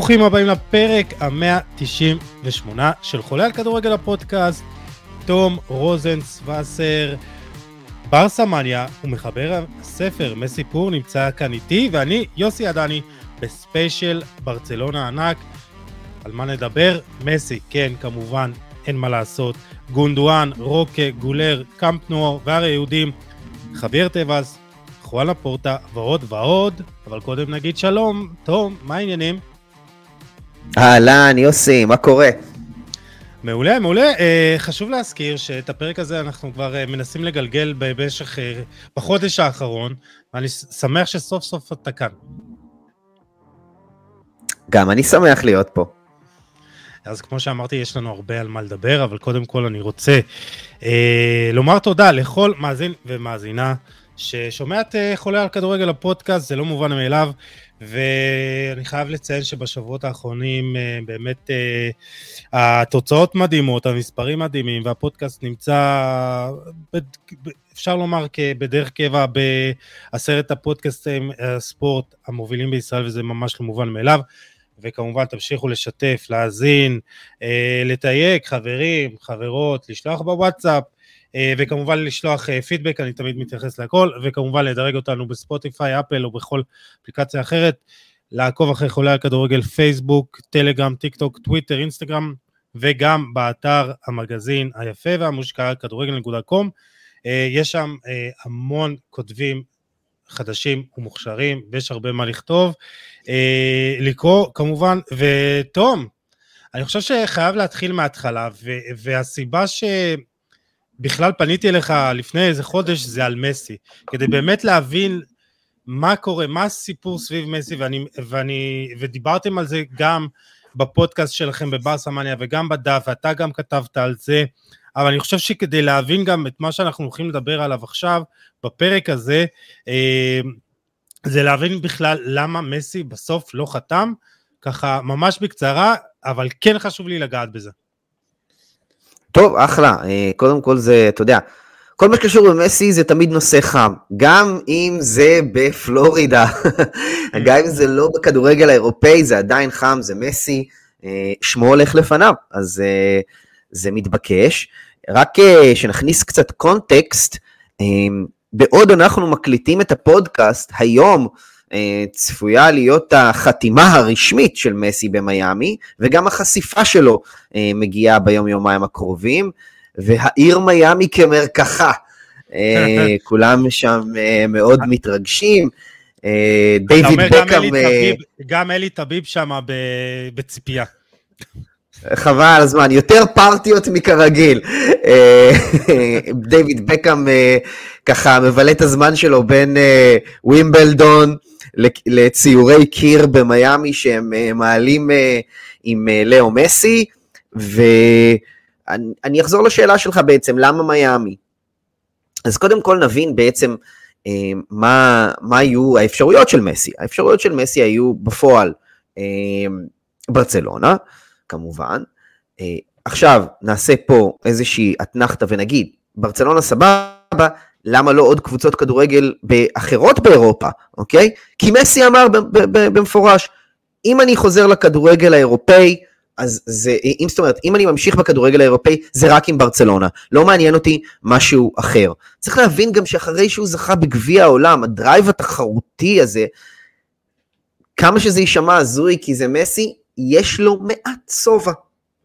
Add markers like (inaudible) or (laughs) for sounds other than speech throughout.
ברוכים הבאים לפרק ה-198 של חולה על כדורגל הפודקאסט. תום רוזנצווסר, ברסה מניה ומחבר הספר מסיפור נמצא כאן איתי, ואני יוסי עדני בספיישל ברצלונה ענק. על מה נדבר? מסי, כן, כמובן, אין מה לעשות. גונדואן, רוקה, גולר, קאמפ נואו והר היהודים, חבייר טבאס, חואלה פורטה ועוד ועוד, אבל קודם נגיד שלום. תום, מה העניינים? אהלן, יוסי, מה קורה? מעולה, מעולה. Uh, חשוב להזכיר שאת הפרק הזה אנחנו כבר uh, מנסים לגלגל במשך, uh, בחודש האחרון, ואני שמח שסוף סוף אתה כאן. גם אני שמח להיות פה. אז כמו שאמרתי, יש לנו הרבה על מה לדבר, אבל קודם כל אני רוצה uh, לומר תודה לכל מאזין ומאזינה ששומע את חולה על כדורגל הפודקאסט, זה לא מובן מאליו. ואני חייב לציין שבשבועות האחרונים אה, באמת אה, התוצאות מדהימות, המספרים מדהימים, והפודקאסט נמצא, אפשר לומר בדרך קבע בעשרת הפודקאסטים הספורט המובילים בישראל, וזה ממש לא מובן מאליו. וכמובן תמשיכו לשתף, להאזין, אה, לתייג, חברים, חברות, לשלוח בוואטסאפ, אה, וכמובן לשלוח פידבק, אה, אני תמיד מתייחס לכל, וכמובן לדרג אותנו בספוטיפיי, אפל או בכל אפליקציה אחרת, לעקוב אחרי חולי הכדורגל, פייסבוק, טלגרם, טיק טוק, טוויטר, אינסטגרם, וגם באתר המגזין היפה והמושקע, כדורגל.com. אה, יש שם המון כותבים חדשים ומוכשרים, ויש הרבה מה לכתוב. לקרוא כמובן, ותום, אני חושב שחייב להתחיל מההתחלה, והסיבה ש... בכלל פניתי אליך לפני איזה חודש, זה על מסי, כדי באמת להבין מה קורה, מה הסיפור סביב מסי, ואני, ואני, ודיברתם על זה גם בפודקאסט שלכם בברסה מניה וגם בדף, ואתה גם כתבת על זה, אבל אני חושב שכדי להבין גם את מה שאנחנו הולכים לדבר עליו עכשיו, בפרק הזה, אה, זה להבין בכלל למה מסי בסוף לא חתם, ככה ממש בקצרה, אבל כן חשוב לי לגעת בזה. טוב, אחלה. אה, קודם כל זה, אתה יודע, כל מה שקשור במסי זה תמיד נושא חם. גם אם זה בפלורידה, גם אם זה לא בכדורגל האירופאי, זה עדיין חם, זה מסי, אה, שמו הולך לפניו, אז אה, זה מתבקש. רק שנכניס קצת קונטקסט, בעוד אנחנו מקליטים את הפודקאסט, היום צפויה להיות החתימה הרשמית של מסי במיאמי, וגם החשיפה שלו אה, מגיעה ביום-יומיים הקרובים, והעיר מיאמי כמרקחה. אה, (laughs) כולם שם מאוד מתרגשים. דיוויד בקאם... גם אלי טביב שם בציפייה. חבל על הזמן, יותר פרטיות מכרגיל. דיוויד בקאם ככה מבלה את הזמן שלו בין ווימבלדון, לציורי קיר במיאמי שהם אה, מעלים אה, עם אה, לאו מסי, ואני אחזור לשאלה שלך בעצם, למה מיאמי? אז קודם כל נבין בעצם מה, מה היו האפשרויות של מסי. האפשרויות של מסי היו בפועל ברצלונה, כמובן. עכשיו נעשה פה איזושהי אתנחתא ונגיד, ברצלונה סבבה, למה לא עוד קבוצות כדורגל אחרות באירופה, אוקיי? כי מסי אמר במפורש, אם אני חוזר לכדורגל האירופאי, אז זה, אם זאת אומרת, אם אני ממשיך בכדורגל האירופאי, זה רק עם ברצלונה. לא מעניין אותי משהו אחר. צריך להבין גם שאחרי שהוא זכה בגביע העולם, הדרייב התחרותי הזה, כמה שזה יישמע הזוי כי זה מסי, יש לו מעט שובע.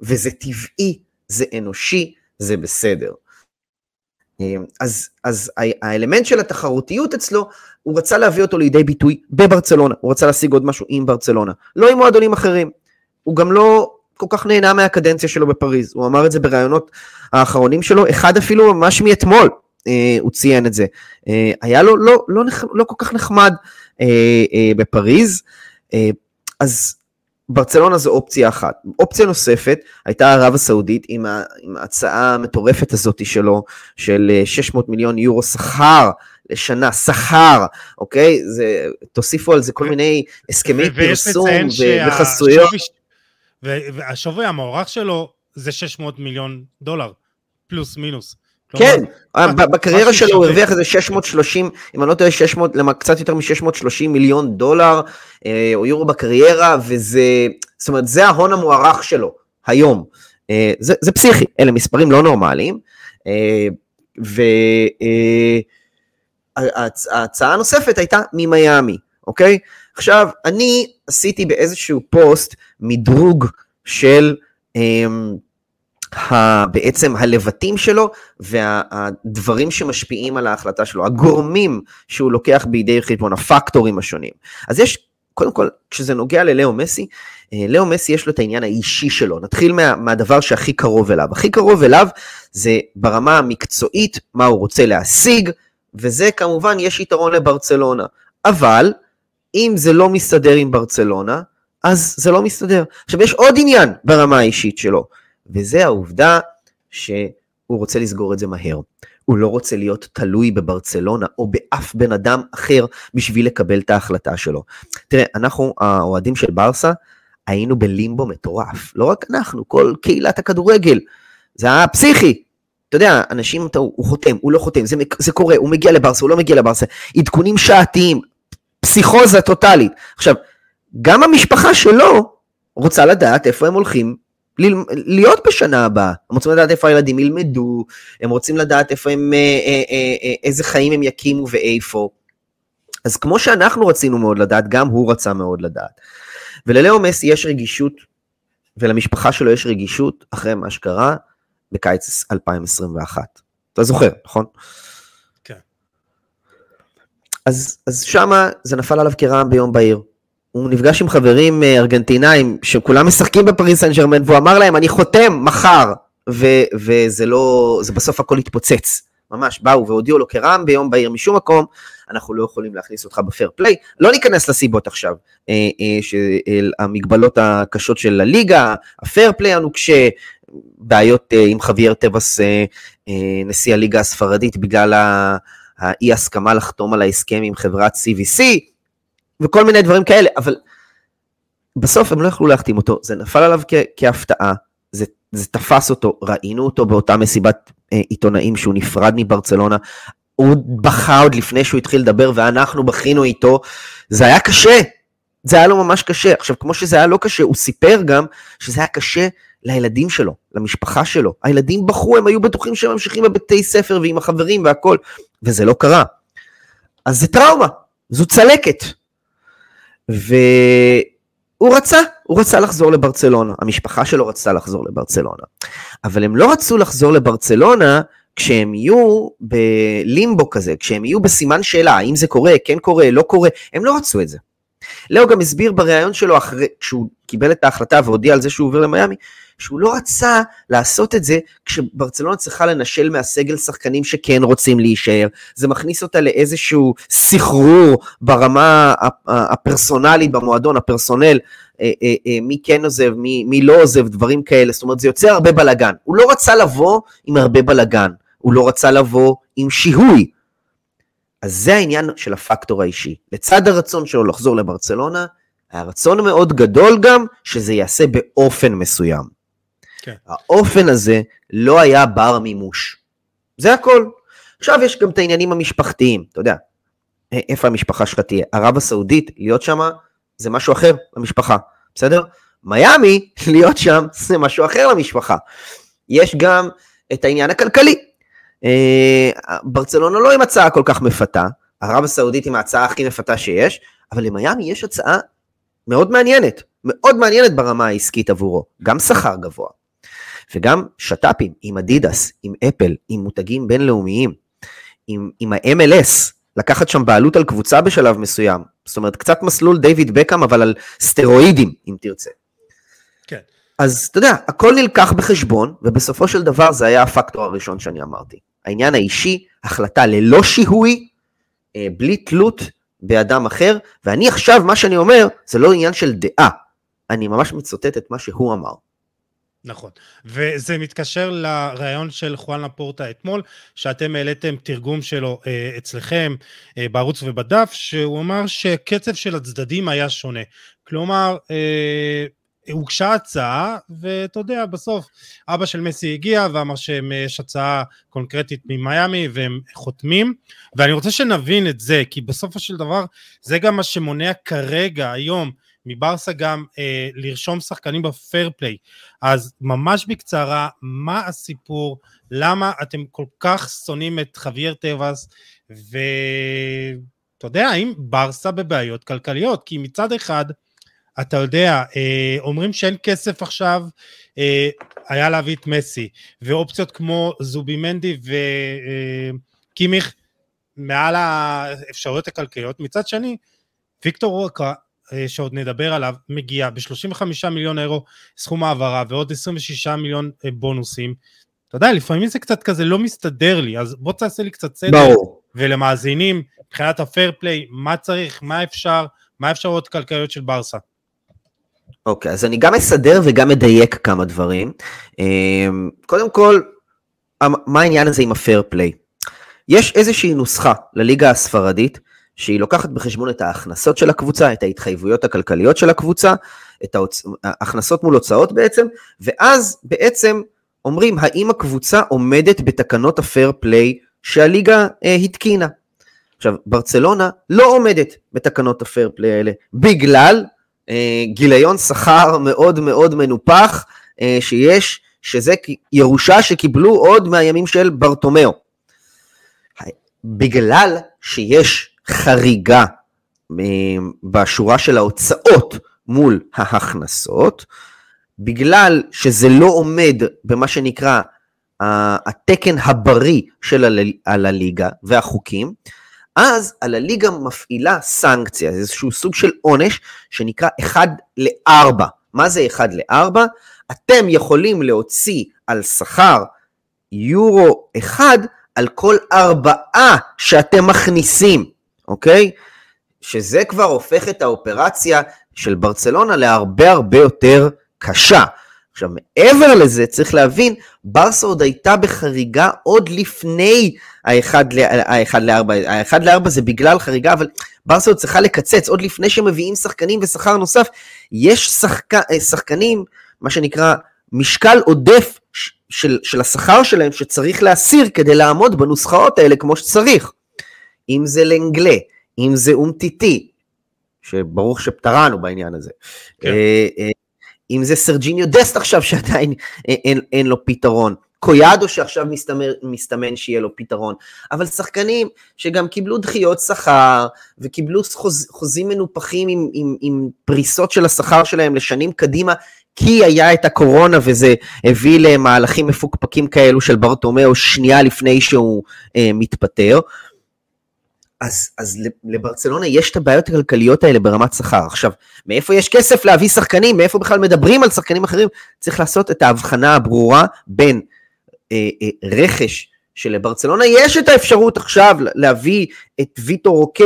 וזה טבעי, זה אנושי, זה בסדר. אמ, אז, אז האלמנט של התחרותיות אצלו, הוא רצה להביא אותו לידי ביטוי בברצלונה, הוא רצה להשיג עוד משהו עם ברצלונה, לא עם מועדונים אחרים. הוא גם לא כל כך נהנה מהקדנציה שלו בפריז, הוא אמר את זה בראיונות האחרונים שלו, אחד אפילו ממש מאתמול אה, הוא ציין את זה. אה, היה לו לא, לא, לא כל כך נחמד אה, אה, בפריז, אה, אז ברצלונה זו אופציה אחת. אופציה נוספת הייתה ערב הסעודית עם, ה, עם ההצעה המטורפת הזאת שלו, של 600 אה, מיליון יורו שכר לשנה, שכר, אוקיי? זה, תוסיפו על זה כל מיני הסכמי פרסום ו- וחסויות. והשווי המוערך שלו זה 600 מיליון דולר, פלוס מינוס. כן, בקריירה שלו הוא הרוויח איזה 630, אם אני לא טועה, 600, קצת יותר מ-630 מיליון דולר או יורו בקריירה, וזה, זאת אומרת, זה ההון המוערך שלו היום. זה, זה פסיכי, אלה מספרים לא נורמליים. וההצעה הנוספת הייתה ממיאמי, אוקיי? עכשיו, אני עשיתי באיזשהו פוסט מדרוג של בעצם הלבטים שלו והדברים שמשפיעים על ההחלטה שלו, הגורמים שהוא לוקח בידי חשבון, הפקטורים השונים. אז יש, קודם כל, כשזה נוגע ללאו מסי, אה, לאו מסי יש לו את העניין האישי שלו. נתחיל מה, מהדבר שהכי קרוב אליו. הכי קרוב אליו זה ברמה המקצועית, מה הוא רוצה להשיג, וזה כמובן, יש יתרון לברצלונה. אבל, אם זה לא מסתדר עם ברצלונה, אז זה לא מסתדר. עכשיו, יש עוד עניין ברמה האישית שלו, וזה העובדה שהוא רוצה לסגור את זה מהר. הוא לא רוצה להיות תלוי בברצלונה או באף בן אדם אחר בשביל לקבל את ההחלטה שלו. תראה, אנחנו האוהדים של ברסה, היינו בלימבו מטורף. לא רק אנחנו, כל קהילת הכדורגל. זה היה פסיכי. אתה יודע, אנשים, אתה, הוא חותם, הוא לא חותם, זה, זה קורה, הוא מגיע לברסה, הוא לא מגיע לברסה. עדכונים שעתיים, פסיכוזה טוטאלית. עכשיו, גם המשפחה שלו רוצה לדעת איפה הם הולכים להיות בשנה הבאה. הם רוצים לדעת איפה הילדים ילמדו, הם רוצים לדעת איפה הם, אה, אה, אה, איזה חיים הם יקימו ואיפה. אז כמו שאנחנו רצינו מאוד לדעת, גם הוא רצה מאוד לדעת. וללאו מסי יש רגישות, ולמשפחה שלו יש רגישות אחרי מה שקרה בקיץ 2021. אתה זוכר, נכון? כן. אז, אז שמה זה נפל עליו כרעם ביום בהיר. הוא נפגש עם חברים אה, ארגנטינאים שכולם משחקים בפריס סן ג'רמן והוא אמר להם אני חותם מחר ו- וזה לא, זה בסוף הכל התפוצץ. ממש באו והודיעו לו כרעם ביום בהיר משום מקום, אנחנו לא יכולים להכניס אותך בפייר פליי. לא ניכנס לסיבות עכשיו, אה, אה, של המגבלות הקשות של הליגה, הפייר פליי הנוקשה, בעיות אה, עם חוויאר טבעס, אה, אה, נשיא הליגה הספרדית, בגלל האי הסכמה לחתום על ההסכם עם חברת CVC, וכל מיני דברים כאלה, אבל בסוף הם לא יכלו להחתים אותו, זה נפל עליו כ- כהפתעה, זה, זה תפס אותו, ראינו אותו באותה מסיבת אה, עיתונאים שהוא נפרד מברצלונה, הוא בכה עוד לפני שהוא התחיל לדבר ואנחנו בכינו איתו, זה היה קשה, זה היה לו ממש קשה. עכשיו, כמו שזה היה לא קשה, הוא סיפר גם שזה היה קשה לילדים שלו, למשפחה שלו. הילדים בכו, הם היו בטוחים שהם ממשיכים בבתי ספר ועם החברים והכל, וזה לא קרה. אז זה טראומה, זו צלקת. והוא רצה, הוא רצה לחזור לברצלונה, המשפחה שלו רצתה לחזור לברצלונה. אבל הם לא רצו לחזור לברצלונה כשהם יהיו בלימבו כזה, כשהם יהיו בסימן שאלה, האם זה קורה, כן קורה, לא קורה, הם לא רצו את זה. לאו גם הסביר בריאיון שלו, אחרי, כשהוא קיבל את ההחלטה והודיע על זה שהוא עובר למיאמי, שהוא לא רצה לעשות את זה כשברצלונה צריכה לנשל מהסגל שחקנים שכן רוצים להישאר. זה מכניס אותה לאיזשהו סחרור ברמה הפרסונלית במועדון, הפרסונל, אה, אה, אה, מי כן עוזב, מי, מי לא עוזב, דברים כאלה. זאת אומרת, זה יוצר הרבה בלאגן. הוא לא רצה לבוא עם הרבה בלאגן, הוא לא רצה לבוא עם שיהוי. אז זה העניין של הפקטור האישי. לצד הרצון שלו לחזור לברצלונה, היה רצון מאוד גדול גם שזה ייעשה באופן מסוים. כן. האופן הזה לא היה בר מימוש. זה הכל. עכשיו יש גם את העניינים המשפחתיים, אתה יודע, איפה המשפחה שלך תהיה? ערב הסעודית, להיות שם זה משהו אחר למשפחה, בסדר? מיאמי, (laughs) להיות שם זה משהו אחר למשפחה. יש גם את העניין הכלכלי. אה, ברצלונה לא עם הצעה כל כך מפתה, ערב הסעודית עם ההצעה הכי מפתה שיש, אבל למיאמי יש הצעה מאוד מעניינת, מאוד מעניינת ברמה העסקית עבורו, גם שכר גבוה, וגם שת"פים עם אדידס, עם אפל, עם מותגים בינלאומיים, עם, עם ה-MLS, לקחת שם בעלות על קבוצה בשלב מסוים, זאת אומרת קצת מסלול דיוויד בקאם אבל על סטרואידים אם תרצה. כן. אז אתה יודע, הכל נלקח בחשבון, ובסופו של דבר זה היה הפקטור הראשון שאני אמרתי. העניין האישי, החלטה ללא שיהוי, אה, בלי תלות באדם אחר, ואני עכשיו, מה שאני אומר, זה לא עניין של דעה, אני ממש מצוטט את מה שהוא אמר. נכון, וזה מתקשר לראיון של חואן לפורטה אתמול, שאתם העליתם תרגום שלו אה, אצלכם אה, בערוץ ובדף, שהוא אמר שקצב של הצדדים היה שונה. כלומר, אה, הוגשה הצעה, ואתה יודע, בסוף אבא של מסי הגיע ואמר שיש הצעה קונקרטית ממיאמי והם חותמים, ואני רוצה שנבין את זה, כי בסופו של דבר זה גם מה שמונע כרגע, היום, מברסה גם אה, לרשום שחקנים בפייר פליי. אז ממש בקצרה, מה הסיפור, למה אתם כל כך שונאים את חוויאר טבעס, ואתה יודע, האם ברסה בבעיות כלכליות? כי מצד אחד, אתה יודע, אה, אומרים שאין כסף עכשיו, אה, היה להביא את מסי, ואופציות כמו זובי מנדי וקימיך אה, מעל האפשרויות הכלכליות, מצד שני, ויקטור רוקה, שעוד נדבר עליו, מגיע ב-35 מיליון אירו סכום העברה ועוד 26 מיליון בונוסים. אתה יודע, לפעמים זה קצת כזה לא מסתדר לי, אז בוא תעשה לי קצת סדר. ברור. ולמאזינים, מבחינת הפייר פליי, מה צריך, מה אפשר, מה האפשרויות כלכליות של ברסה. אוקיי, okay, אז אני גם אסדר וגם אדייק כמה דברים. אמ, קודם כל, מה העניין הזה עם הפייר פליי? יש איזושהי נוסחה לליגה הספרדית, שהיא לוקחת בחשבון את ההכנסות של הקבוצה, את ההתחייבויות הכלכליות של הקבוצה, את ההכנסות מול הוצאות בעצם, ואז בעצם אומרים האם הקבוצה עומדת בתקנות הפייר פליי שהליגה אה, התקינה. עכשיו, ברצלונה לא עומדת בתקנות הפייר פליי האלה, בגלל אה, גיליון שכר מאוד מאוד מנופח אה, שיש, שזה ירושה שקיבלו עוד מהימים של ברטומיאו. בגלל שיש חריגה בשורה של ההוצאות מול ההכנסות, בגלל שזה לא עומד במה שנקרא התקן הבריא של הליגה והחוקים, אז הליגה מפעילה סנקציה, זה איזשהו סוג של עונש שנקרא 1 ל-4. מה זה 1 ל-4? אתם יכולים להוציא על שכר יורו 1 על כל ארבעה שאתם מכניסים, אוקיי? שזה כבר הופך את האופרציה של ברצלונה להרבה הרבה יותר קשה. עכשיו, מעבר לזה, צריך להבין, ברסה עוד הייתה בחריגה עוד לפני ה-1 ל-4. ה-1 ל-4 זה בגלל חריגה, אבל ברסה עוד צריכה לקצץ, עוד לפני שמביאים שחקנים ושכר נוסף. יש שחק... אה, שחקנים, מה שנקרא, משקל עודף של, של השכר שלהם שצריך להסיר כדי לעמוד בנוסחאות האלה כמו שצריך. אם זה לנגלה, אם זה אומטיטי, שברוך שפטרנו בעניין הזה. כן. אה, אה, אם זה סרג'יניו דסט עכשיו שעדיין אין, אין, אין לו פתרון, קויאדו שעכשיו מסתמר, מסתמן שיהיה לו פתרון, אבל שחקנים שגם קיבלו דחיות שכר וקיבלו חוז, חוזים מנופחים עם, עם, עם פריסות של השכר שלהם לשנים קדימה, כי היה את הקורונה וזה הביא למהלכים מפוקפקים כאלו של ברטומיאו שנייה לפני שהוא אה, מתפטר. אז, אז לברצלונה יש את הבעיות הכלכליות האלה ברמת שכר. עכשיו, מאיפה יש כסף להביא שחקנים? מאיפה בכלל מדברים על שחקנים אחרים? צריך לעשות את ההבחנה הברורה בין אה, אה, רכש שלברצלונה יש את האפשרות עכשיו להביא את ויטור רוקה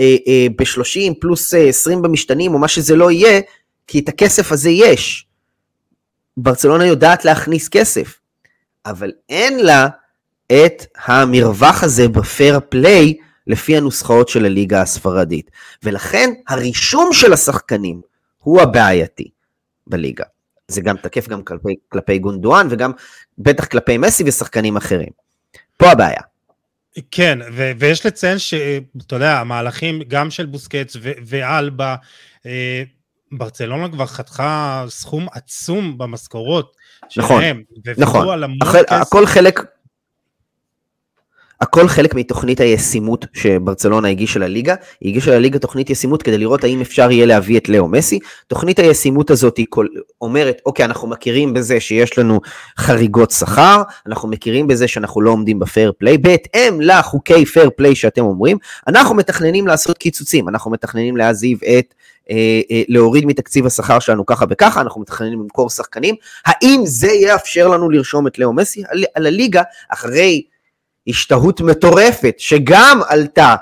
אה, אה, ב-30 פלוס אה, 20 במשתנים או מה שזה לא יהיה, כי את הכסף הזה יש. ברצלונה יודעת להכניס כסף, אבל אין לה את המרווח הזה בפייר פליי לפי הנוסחאות של הליגה הספרדית. ולכן הרישום של השחקנים הוא הבעייתי בליגה. זה גם תקף גם כלפי, כלפי גונדואן וגם בטח כלפי מסי ושחקנים אחרים. פה הבעיה. כן, ו- ויש לציין שאתה יודע, המהלכים גם של בוסקץ ו- ואלבה, אה, ברצלונה כבר חתכה סכום עצום במשכורות נכון, שלהם. נכון, נכון. הכל חלק, הכל חלק מתוכנית הישימות שברצלונה הגישה לליגה, היא הגישה לליגה תוכנית ישימות כדי לראות האם אפשר יהיה להביא את לאו מסי. תוכנית הישימות הזאת היא כל, אומרת, אוקיי, אנחנו מכירים בזה שיש לנו חריגות שכר, אנחנו מכירים בזה שאנחנו לא עומדים בפייר פליי, בהתאם לחוקי פייר פליי שאתם אומרים, אנחנו מתכננים לעשות קיצוצים, אנחנו מתכננים להעזיב את... אה, אה, להוריד מתקציב השכר שלנו ככה וככה, אנחנו מתכננים למכור שחקנים, האם זה יאפשר לנו לרשום את לאו מסי? על הליגה אחרי השתהות מטורפת שגם עלתה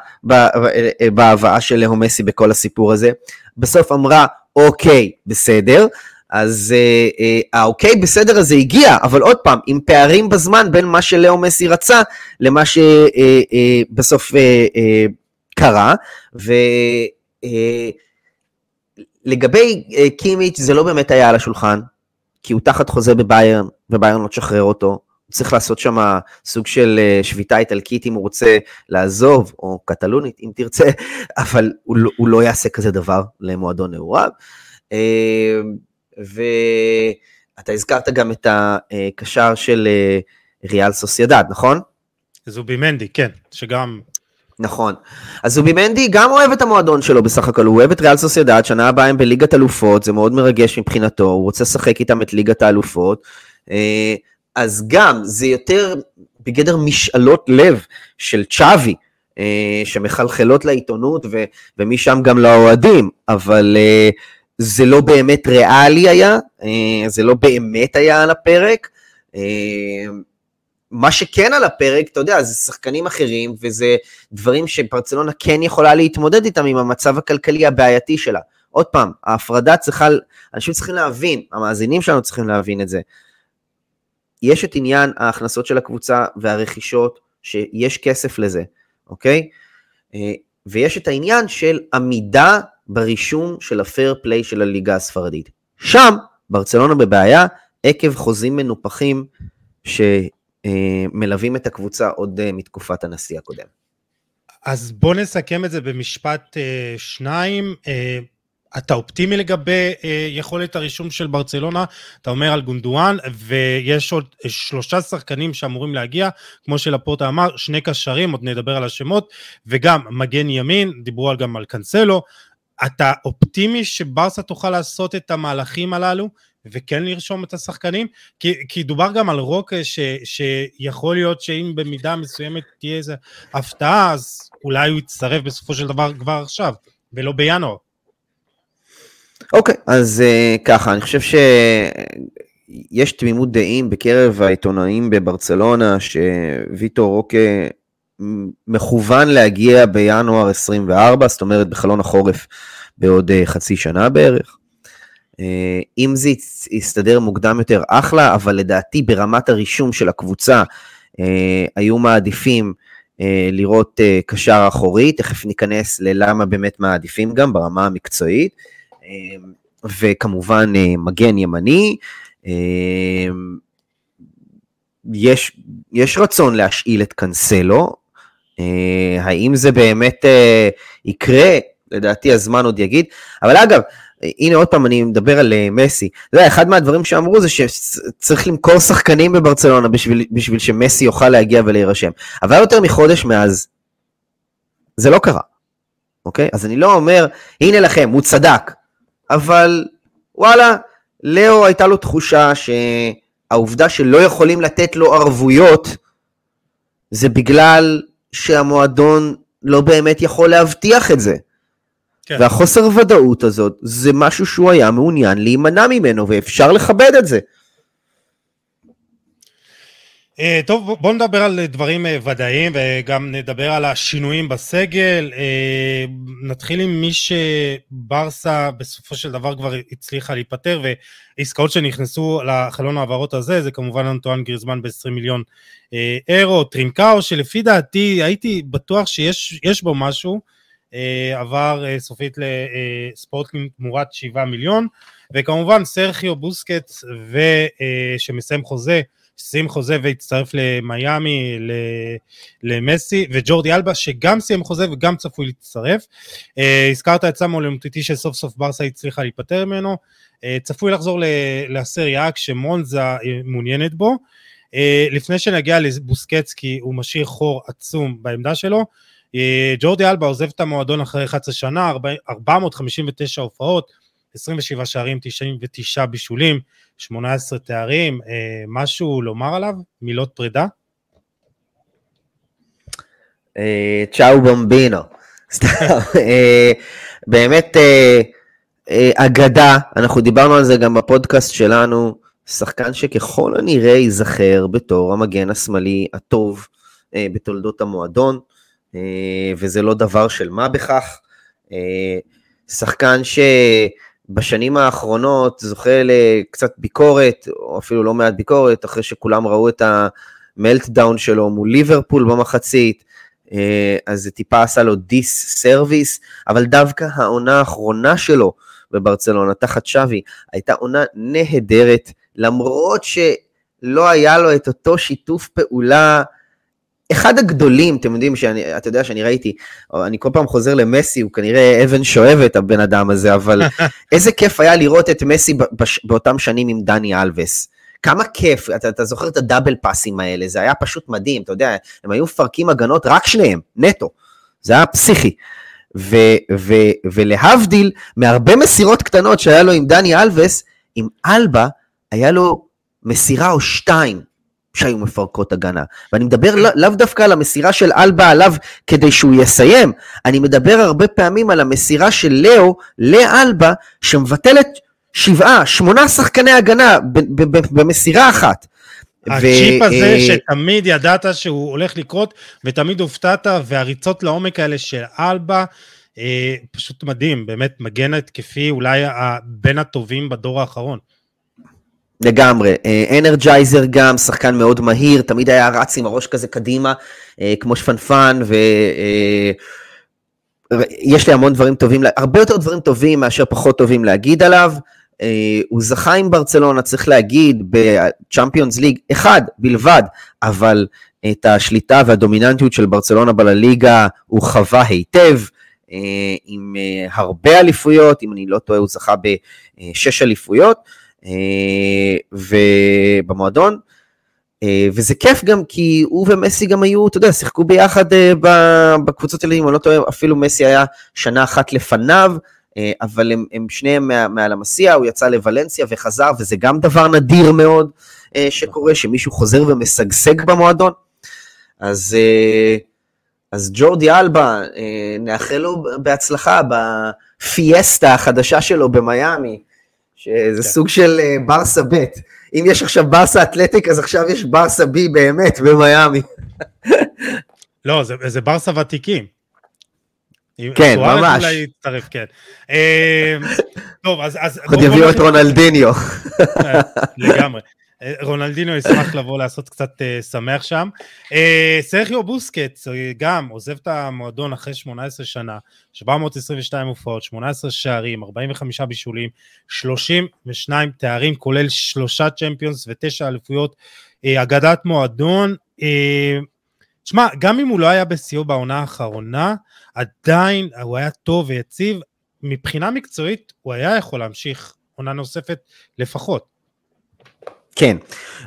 בהבאה של לאו מסי בכל הסיפור הזה, בסוף אמרה אוקיי בסדר, אז אה, אה, האוקיי בסדר הזה הגיע, אבל עוד פעם, עם פערים בזמן בין מה שלאו מסי רצה למה שבסוף אה, אה, אה, קרה, ו... אה, קימיץ' זה לא באמת היה על השולחן, כי הוא תחת חוזה בביירן, וביירן לא תשחרר אותו. צריך לעשות שם סוג של uh, שביתה איטלקית אם הוא רוצה לעזוב, או קטלונית אם תרצה, (laughs) אבל הוא, לא, הוא לא יעשה כזה דבר למועדון נעוריו. Uh, ואתה הזכרת גם את הקשר של uh, ריאל סוסיידד, נכון? זובי מנדי, כן, שגם נכון. אז זובימנדי גם אוהב את המועדון שלו בסך הכל, הוא אוהב את ריאל סוסיידד, שנה הבאה הם בליגת אלופות, זה מאוד מרגש מבחינתו, הוא רוצה לשחק איתם את ליגת האלופות. אה, אז גם, זה יותר בגדר משאלות לב של צ'אבי, אה, שמחלחלות לעיתונות ו- ומשם גם לאוהדים, אבל אה, זה לא באמת ריאלי היה, זה לא באמת היה על הפרק. מה שכן על הפרק, אתה יודע, זה שחקנים אחרים, וזה דברים שברצלונה כן יכולה להתמודד איתם עם המצב הכלכלי הבעייתי שלה. עוד פעם, ההפרדה צריכה, אנשים צריכים להבין, המאזינים שלנו צריכים להבין את זה. יש את עניין ההכנסות של הקבוצה והרכישות, שיש כסף לזה, אוקיי? אה, ויש את העניין של עמידה ברישום של הפייר פליי של הליגה הספרדית. שם ברצלונה בבעיה עקב חוזים מנופחים ש... אה, את הקבוצה עוד אה, מתקופת הנשיא הקודם. אז בוא נסכם את זה במשפט שניים. אתה אופטימי לגבי יכולת הרישום של ברצלונה, אתה אומר על גונדואן, ויש עוד שלושה שחקנים שאמורים להגיע, כמו שלפורטה אמר, שני קשרים, עוד נדבר על השמות, וגם מגן ימין, דיברו גם על קאנסלו. אתה אופטימי שברסה תוכל לעשות את המהלכים הללו, וכן לרשום את השחקנים? כי, כי דובר גם על רוק ש, שיכול להיות שאם במידה מסוימת תהיה איזו הפתעה, אז אולי הוא יצטרף בסופו של דבר כבר עכשיו, ולא בינואר. אוקיי, okay, אז uh, ככה, אני חושב שיש תמימות דעים בקרב העיתונאים בברצלונה, שוויטור רוקה מכוון להגיע בינואר 24, זאת אומרת בחלון החורף בעוד uh, חצי שנה בערך. אה, אם זה יסתדר מוקדם יותר, אחלה, אבל לדעתי ברמת הרישום של הקבוצה אה, היו מעדיפים אה, לראות קשר אחורי, תכף ניכנס ללמה באמת מעדיפים גם ברמה המקצועית, וכמובן מגן ימני. יש, יש רצון להשאיל את קאנסלו, האם זה באמת יקרה? לדעתי הזמן עוד יגיד, אבל אגב, הנה עוד פעם אני מדבר על אה, מסי. אתה יודע, אחד מהדברים שאמרו זה שצריך למכור שחקנים בברצלונה בשביל, בשביל שמסי יוכל להגיע ולהירשם. אבל יותר מחודש מאז, זה לא קרה, אוקיי? אז אני לא אומר, הנה לכם, הוא צדק. אבל וואלה, לאו הייתה לו תחושה שהעובדה שלא יכולים לתת לו ערבויות, זה בגלל שהמועדון לא באמת יכול להבטיח את זה. כן. והחוסר ודאות הזאת זה משהו שהוא היה מעוניין להימנע ממנו ואפשר לכבד את זה. Uh, טוב, בואו נדבר על דברים uh, ודאיים וגם נדבר על השינויים בסגל. Uh, נתחיל עם מי שברסה בסופו של דבר כבר הצליחה להיפטר ועסקאות שנכנסו לחלון העברות הזה, זה כמובן אנטואן גריזמן ב-20 מיליון אירו, טרינקאו שלפי דעתי הייתי בטוח שיש בו משהו, אה, עבר אה, סופית לספורטינג תמורת 7 מיליון, וכמובן סרחיו בוסקץ שמסיים חוזה, סיים חוזה והצטרף למיאמי, למסי, וג'ורדי אלבה שגם סיים חוזה וגם צפוי להצטרף. אה, הזכרת את סמו למוטיטי שסוף סוף ברסה הצליחה להיפטר ממנו, צפוי לחזור לסריה כשמונזה מעוניינת בו. לפני שנגיע לבוסקץ כי הוא משאיר חור עצום בעמדה שלו, אה, ג'ורדי אלבה עוזב את המועדון אחרי 11 שנה, 459 הופעות, 27 שערים, 99 בישולים, 18 תארים, אה, משהו לומר עליו? מילות פרידה? אה, צ'או במבינו, (laughs) סתם, באמת אגדה, אנחנו דיברנו על זה גם בפודקאסט שלנו, שחקן שככל הנראה ייזכר בתור המגן השמאלי הטוב בתולדות המועדון. אה, וזה לא דבר של מה בכך. אה, שחקן שבשנים האחרונות זוכה לקצת ביקורת, או אפילו לא מעט ביקורת, אחרי שכולם ראו את ה meltdown שלו מול ליברפול במחצית, אה, אז זה טיפה עשה לו disservice, אבל דווקא העונה האחרונה שלו בברצלונה, תחת צ'אבי, הייתה עונה נהדרת, למרות שלא היה לו את אותו שיתוף פעולה. אחד הגדולים, אתם יודעים, שאני, אתה יודע שאני ראיתי, אני כל פעם חוזר למסי, הוא כנראה אבן שואבת הבן אדם הזה, אבל (laughs) איזה כיף היה לראות את מסי באותם שנים עם דני אלווס. כמה כיף, אתה, אתה זוכר את הדאבל פאסים האלה, זה היה פשוט מדהים, אתה יודע, הם היו מפרקים הגנות רק שניהם, נטו. זה היה פסיכי. ו, ו, ולהבדיל מהרבה מסירות קטנות שהיה לו עם דני אלווס, עם אלבה היה לו מסירה או שתיים שהיו מפרקות הגנה. ואני מדבר לא, לאו דווקא על המסירה של אלבה עליו כדי שהוא יסיים, אני מדבר הרבה פעמים על המסירה של לאו לאלבה, שמבטלת שבעה, שמונה שחקני הגנה במסירה אחת. הצ'יפ ו... הזה אה, שתמיד ידעת שהוא הולך לקרות, ותמיד הופתעת, והריצות לעומק האלה של אלבה, אה, פשוט מדהים, באמת מגן התקפי אולי בין הטובים בדור האחרון. לגמרי. אנרג'ייזר גם, שחקן מאוד מהיר, תמיד היה רץ עם הראש כזה קדימה, אה, כמו שפנפן, ו... יש לי המון דברים טובים, הרבה יותר דברים טובים מאשר פחות טובים להגיד עליו. אה, הוא זכה עם ברצלונה, צריך להגיד, בצ'מפיונס ליג אחד בלבד, אבל את השליטה והדומיננטיות של ברצלונה בלליגה הוא חווה היטב, אה, עם אה, הרבה אליפויות, אם אני לא טועה הוא זכה בשש אליפויות, ובמועדון. וזה כיף גם כי הוא ומסי גם היו, אתה יודע, שיחקו ביחד בקבוצות האלה, אם אני לא טועה, אפילו מסי היה שנה אחת לפניו, אה, אבל הם, הם שניהם מעל המסיע, הוא יצא לוולנסיה וחזר, וזה גם דבר נדיר מאוד אה, שקורה, שמישהו חוזר ומשגשג במועדון. אז, אה, אז ג'ורדי אלבה, נאחל לו בהצלחה בפיאסטה החדשה שלו במיאמי, שזה כן. סוג של ברסה ב'. אם יש עכשיו ברסה אתלטיק, אז עכשיו יש ברסה בי באמת במיאמי. (laughs) לא, זה, זה ברסה ותיקים. כן, ממש. אולי יצטרף, כן. אה, טוב, אז... אז עוד יביאו את רונלדיניו. (laughs) אה, לגמרי. אה, רונלדיניו ישמח (laughs) לבוא לעשות קצת uh, שמח שם. Uh, סרחיו בוסקט גם עוזב את המועדון אחרי 18 שנה, 722 הופעות, 18 שערים, 45 בישולים, 32 תארים, כולל שלושה צ'מפיונס ותשע אליפויות, אגדת מועדון. תשמע, גם אם הוא לא היה בשיאו בעונה האחרונה, עדיין הוא היה טוב ויציב, מבחינה מקצועית הוא היה יכול להמשיך עונה נוספת לפחות. כן,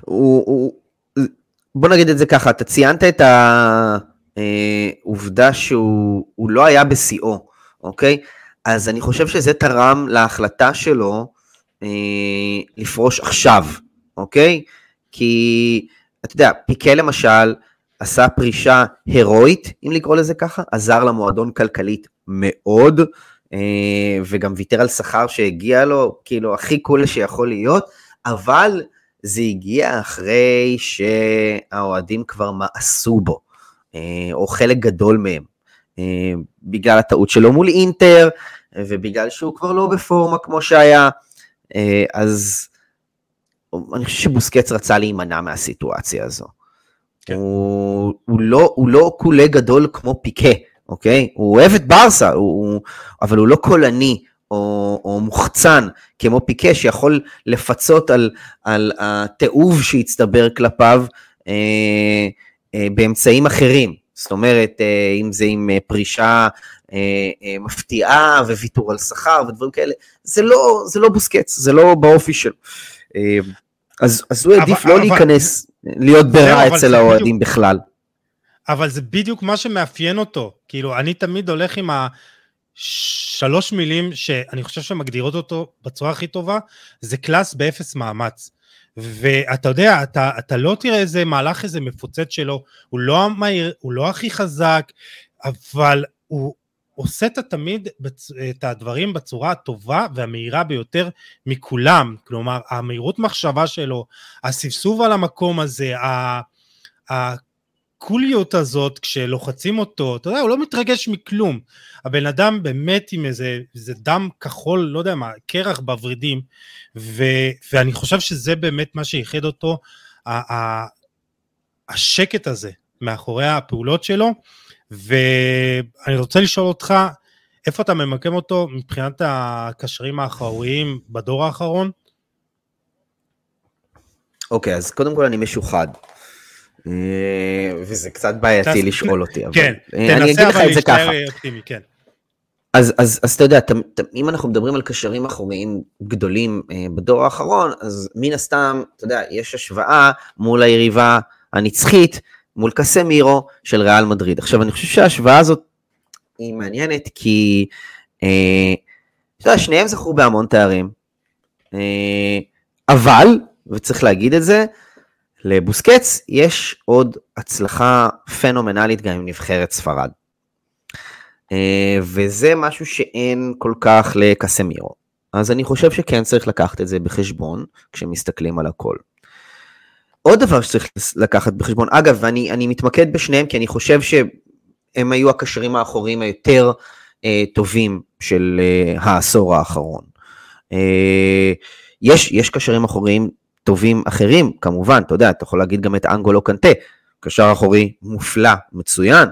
הוא, הוא, בוא נגיד את זה ככה, אתה ציינת את העובדה שהוא לא היה בשיאו, אוקיי? אז אני חושב שזה תרם להחלטה שלו אה, לפרוש עכשיו, אוקיי? כי, אתה יודע, פיקה למשל, עשה פרישה הירואית, אם לקרוא לזה ככה, עזר למועדון כלכלית מאוד, אה, וגם ויתר על שכר שהגיע לו, כאילו הכי קול שיכול להיות, אבל זה הגיע אחרי שהאוהדים כבר מאסו בו, אה, או חלק גדול מהם, אה, בגלל הטעות שלו מול אינטר, ובגלל שהוא כבר לא בפורמה כמו שהיה, אז אני חושב שבוסקץ רצה להימנע מהסיטואציה הזו. כן. הוא, הוא, לא, הוא לא קולה גדול כמו פיקה, אוקיי? הוא אוהב את ברסה, הוא, אבל הוא לא קולני או, או מוחצן כמו פיקה, שיכול לפצות על, על התיעוב שהצטבר כלפיו אה, אה, באמצעים אחרים. זאת אומרת, אה, אם זה עם אה, פרישה אה, אה, מפתיעה וויתור על שכר ודברים כאלה, זה לא, זה לא בוסקץ, זה לא באופי שלו. אה, אז, אז הוא העדיף לא אבל, להיכנס. להיות ברע אצל האוהדים בכלל. אבל זה בדיוק מה שמאפיין אותו. כאילו, אני תמיד הולך עם השלוש מילים שאני חושב שמגדירות אותו בצורה הכי טובה, זה class באפס מאמץ. ואתה יודע, אתה, אתה לא תראה איזה מהלך איזה מפוצץ שלו, הוא לא המהיר, הוא לא הכי חזק, אבל הוא, עושה את תמיד את הדברים בצורה הטובה והמהירה ביותר מכולם, כלומר המהירות מחשבה שלו, הסבסוב על המקום הזה, הקוליות הזאת כשלוחצים אותו, אתה יודע, הוא לא מתרגש מכלום. הבן אדם באמת עם איזה, איזה דם כחול, לא יודע מה, קרח בוורידים, ו, ואני חושב שזה באמת מה שייחד אותו, השקט הזה מאחורי הפעולות שלו, ואני רוצה לשאול אותך, איפה אתה ממקם אותו מבחינת הקשרים האחוריים בדור האחרון? אוקיי, אז קודם כל אני משוחד. אה, וזה קצת בעייתי לשאול אותי, אבל... כן, אה, אני אגיד תנסה לך אבל את זה ככה. אופטימי, כן. אז, אז, אז אתה יודע, ת, ת, אם אנחנו מדברים על קשרים אחוריים גדולים אה, בדור האחרון, אז מן הסתם, אתה יודע, יש השוואה מול היריבה הנצחית, מול קסמירו של ריאל מדריד. עכשיו, אני חושב שההשוואה הזאת היא מעניינת, כי, אה, אתה יודע, שניהם זכו בהמון תארים, אה, אבל, וצריך להגיד את זה, לבוסקץ יש עוד הצלחה פנומנלית גם עם נבחרת ספרד. אה, וזה משהו שאין כל כך לקסמירו. אז אני חושב שכן צריך לקחת את זה בחשבון כשמסתכלים על הכל. עוד דבר שצריך לקחת בחשבון, אגב, ואני אני מתמקד בשניהם כי אני חושב שהם היו הקשרים האחוריים היותר אה, טובים של אה, העשור האחרון. אה, יש, יש קשרים אחוריים טובים אחרים, כמובן, אתה יודע, אתה יכול להגיד גם את אנגולו קנטה, קשר אחורי מופלא, מצוין,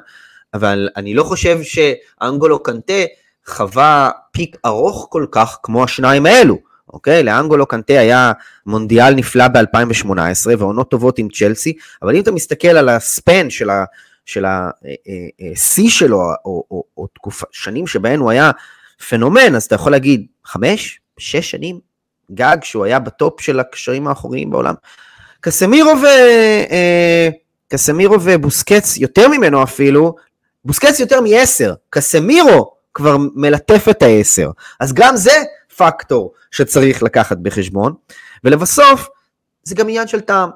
אבל אני לא חושב שאנגולו קנטה חווה פיק ארוך כל כך כמו השניים האלו, אוקיי? לאנגולו קנטה היה מונדיאל נפלא ב-2018 ועונות טובות עם צ'לסי, אבל אם אתה מסתכל על הספן של ה... של השיא שלו, או, או, או תקופה, שנים שבהן הוא היה פנומן, אז אתה יכול להגיד חמש, שש שנים גג שהוא היה בטופ של הקשרים האחוריים בעולם. קסמירו ו... אה, קסמירו ובוסקץ יותר ממנו אפילו, בוסקץ יותר מ-10, קסמירו כבר מלטף את ה-10, אז גם זה פקטור שצריך לקחת בחשבון, ולבסוף, זה גם עניין של טעם.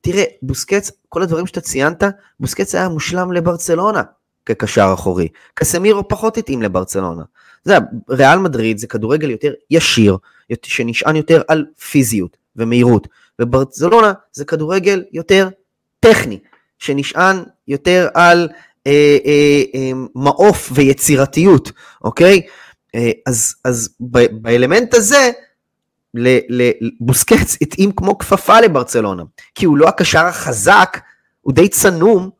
תראה, בוסקץ, כל הדברים שאתה ציינת, בוסקץ היה מושלם לברצלונה כקשר אחורי, קסמירו פחות התאים לברצלונה. זה ריאל מדריד זה כדורגל יותר ישיר, שנשען יותר על פיזיות ומהירות, וברצלונה זה כדורגל יותר טכני, שנשען יותר על אה, אה, אה, מעוף ויצירתיות, אוקיי? אה, אז, אז ב, באלמנט הזה, לבוסקץ התאים כמו כפפה לברצלונה, כי הוא לא הקשר החזק, הוא די צנום,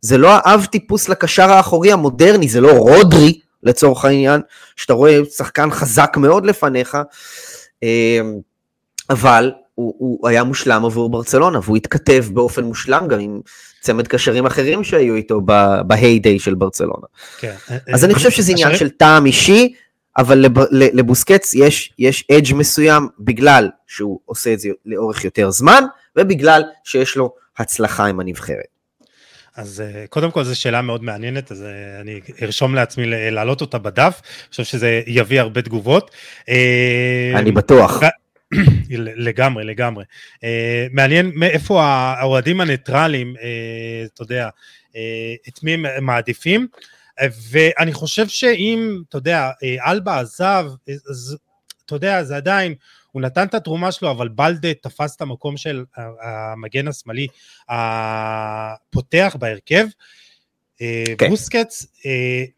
זה לא האב טיפוס לקשר האחורי המודרני, זה לא רודרי לצורך העניין, שאתה רואה שחקן חזק מאוד לפניך, אה, אבל הוא, הוא היה מושלם עבור ברצלונה, והוא התכתב באופן מושלם גם עם צמד קשרים אחרים שהיו איתו בהיי-דיי של ברצלונה. כן. אז אני חושב שזה עניין של טעם אישי, אבל לב, לבוסקץ יש, יש אדג' מסוים בגלל שהוא עושה את זה לאורך יותר זמן, ובגלל שיש לו הצלחה עם הנבחרת. אז קודם כל זו שאלה מאוד מעניינת, אז אני ארשום לעצמי להעלות אותה בדף, אני חושב שזה יביא הרבה תגובות. אני בטוח. לגמרי, לגמרי. מעניין מאיפה האוהדים הניטרלים, אתה יודע, את מי הם מעדיפים. ואני חושב שאם, אתה יודע, אלבה עזב, אז אתה יודע, זה עדיין, הוא נתן את התרומה שלו, אבל בלדה תפס את המקום של המגן השמאלי הפותח בהרכב. כן. בוסקץ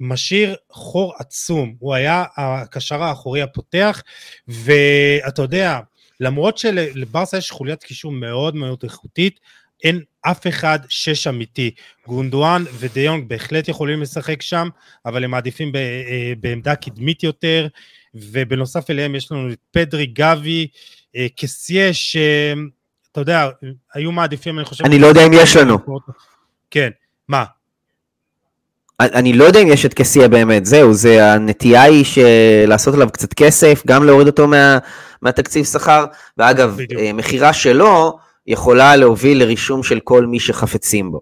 משאיר חור עצום, הוא היה הקשר האחורי הפותח, ואתה יודע, למרות שלברסה יש חוליית קישור מאוד מאוד איכותית, אין אף אחד שש אמיתי. גונדואן ודיונג בהחלט יכולים לשחק שם, אבל הם מעדיפים בעמדה קדמית יותר, ובנוסף אליהם יש לנו את פדרי גבי, קסיה, שאתה יודע, היו מעדיפים, אני חושב... אני לא יודע אם יש לנו. כן, מה? אני לא יודע אם יש את קסיה באמת, זהו, זה הנטייה היא לעשות עליו קצת כסף, גם להוריד אותו מה, מהתקציב שכר, ואגב, בדיוק. מכירה שלו יכולה להוביל לרישום של כל מי שחפצים בו.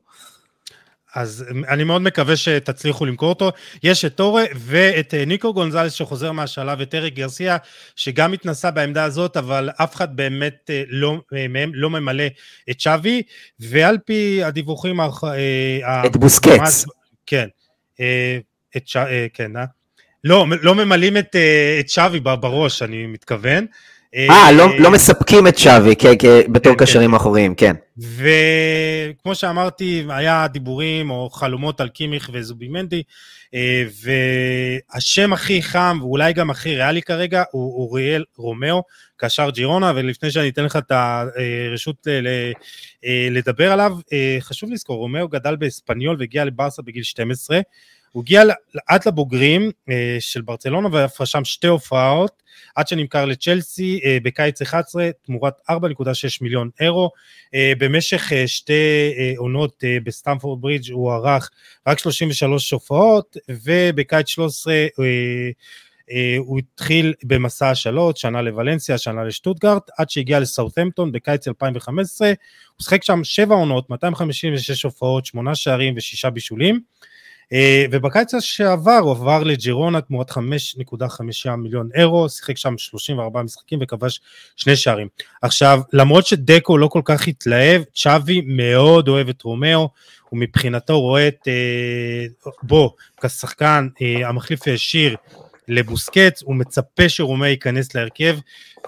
אז אני מאוד מקווה שתצליחו למכור אותו. יש את טורה ואת ניקו גונזלס שחוזר מהשלב, ואת אריק גרסיה, שגם התנסה בעמדה הזאת, אבל אף אחד באמת לא, מהם לא ממלא את שווי, ועל פי הדיווחים... את בוסקץ. כן, את ש... כן, אה? לא, לא ממלאים את, את צ'אבי בראש, אני מתכוון. אה, לא, לא מספקים את צ'אבי בתור כן, קשרים כן. אחוריים, כן. וכמו שאמרתי, היה דיבורים או חלומות על קימיך וזובימנדי, והשם הכי חם, ואולי גם הכי ריאלי כרגע, הוא אוריאל רומאו, קשר ג'ירונה, ולפני שאני אתן לך את הרשות לדבר עליו, חשוב לזכור, רומאו גדל באספניול והגיע לברסה בגיל 12, הוא הגיע עד לבוגרים אה, של ברצלונה ואף רשם שתי הופעות, עד שנמכר לצ'לסי אה, בקיץ 11 תמורת 4.6 מיליון אירו. אה, במשך שתי עונות בסטמפורד ברידג' הוא ערך רק 33 הופעות, ובקיץ 13 הוא התחיל במסע השאלות, שנה לוולנסיה, שנה לשטוטגרט, עד שהגיע לסאות'מפטון בקיץ 2015, הוא שחק שם שבע עונות, 256 הופעות, שמונה שערים ושישה בישולים. אה, ובקיץ שעבר הוא עבר לג'ירונה תמורת 5.5 מיליון אירו, שיחק שם 34 משחקים וכבש שני שערים. עכשיו, למרות שדקו לא כל כך התלהב, צ'אבי מאוד אוהב את רומאו, ומבחינתו רואה את אה, בו כשחקן אה, המחליף הישיר לבוסקץ, הוא מצפה שרומאו ייכנס להרכב,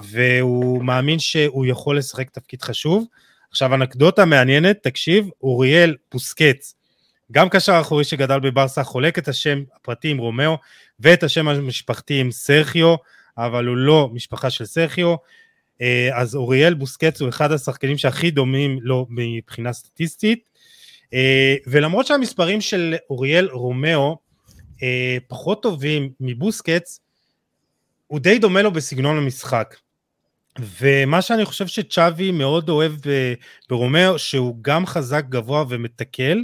והוא מאמין שהוא יכול לשחק תפקיד חשוב. עכשיו, אנקדוטה מעניינת, תקשיב, אוריאל בוסקץ, גם קשר אחורי שגדל בברסה חולק את השם הפרטי עם רומאו ואת השם המשפחתי עם סרחיו, אבל הוא לא משפחה של סרחיו. אה, אז אוריאל בוסקץ הוא אחד השחקנים שהכי דומים לו מבחינה סטטיסטית. אה, ולמרות שהמספרים של אוריאל רומאו אה, פחות טובים מבוסקץ, הוא די דומה לו בסגנון המשחק. ומה שאני חושב שצ'אבי מאוד אוהב ברומאו, שהוא גם חזק גבוה ומתקל,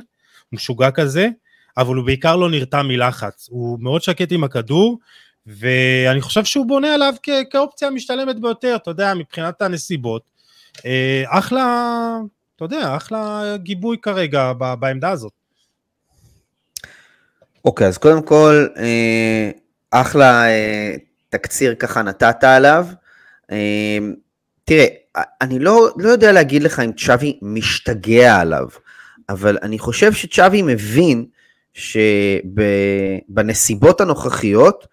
משוגע כזה, אבל הוא בעיקר לא נרתע מלחץ, הוא מאוד שקט עם הכדור, ואני חושב שהוא בונה עליו כ- כאופציה המשתלמת ביותר, אתה יודע, מבחינת הנסיבות. אה, אחלה, אתה יודע, אחלה גיבוי כרגע ב- בעמדה הזאת. אוקיי, אז קודם כל, אה, אחלה אה, תקציר ככה נתת עליו. תראה, אני לא, לא יודע להגיד לך אם צ'אבי משתגע עליו. אבל אני חושב שצ'אבי מבין שבנסיבות הנוכחיות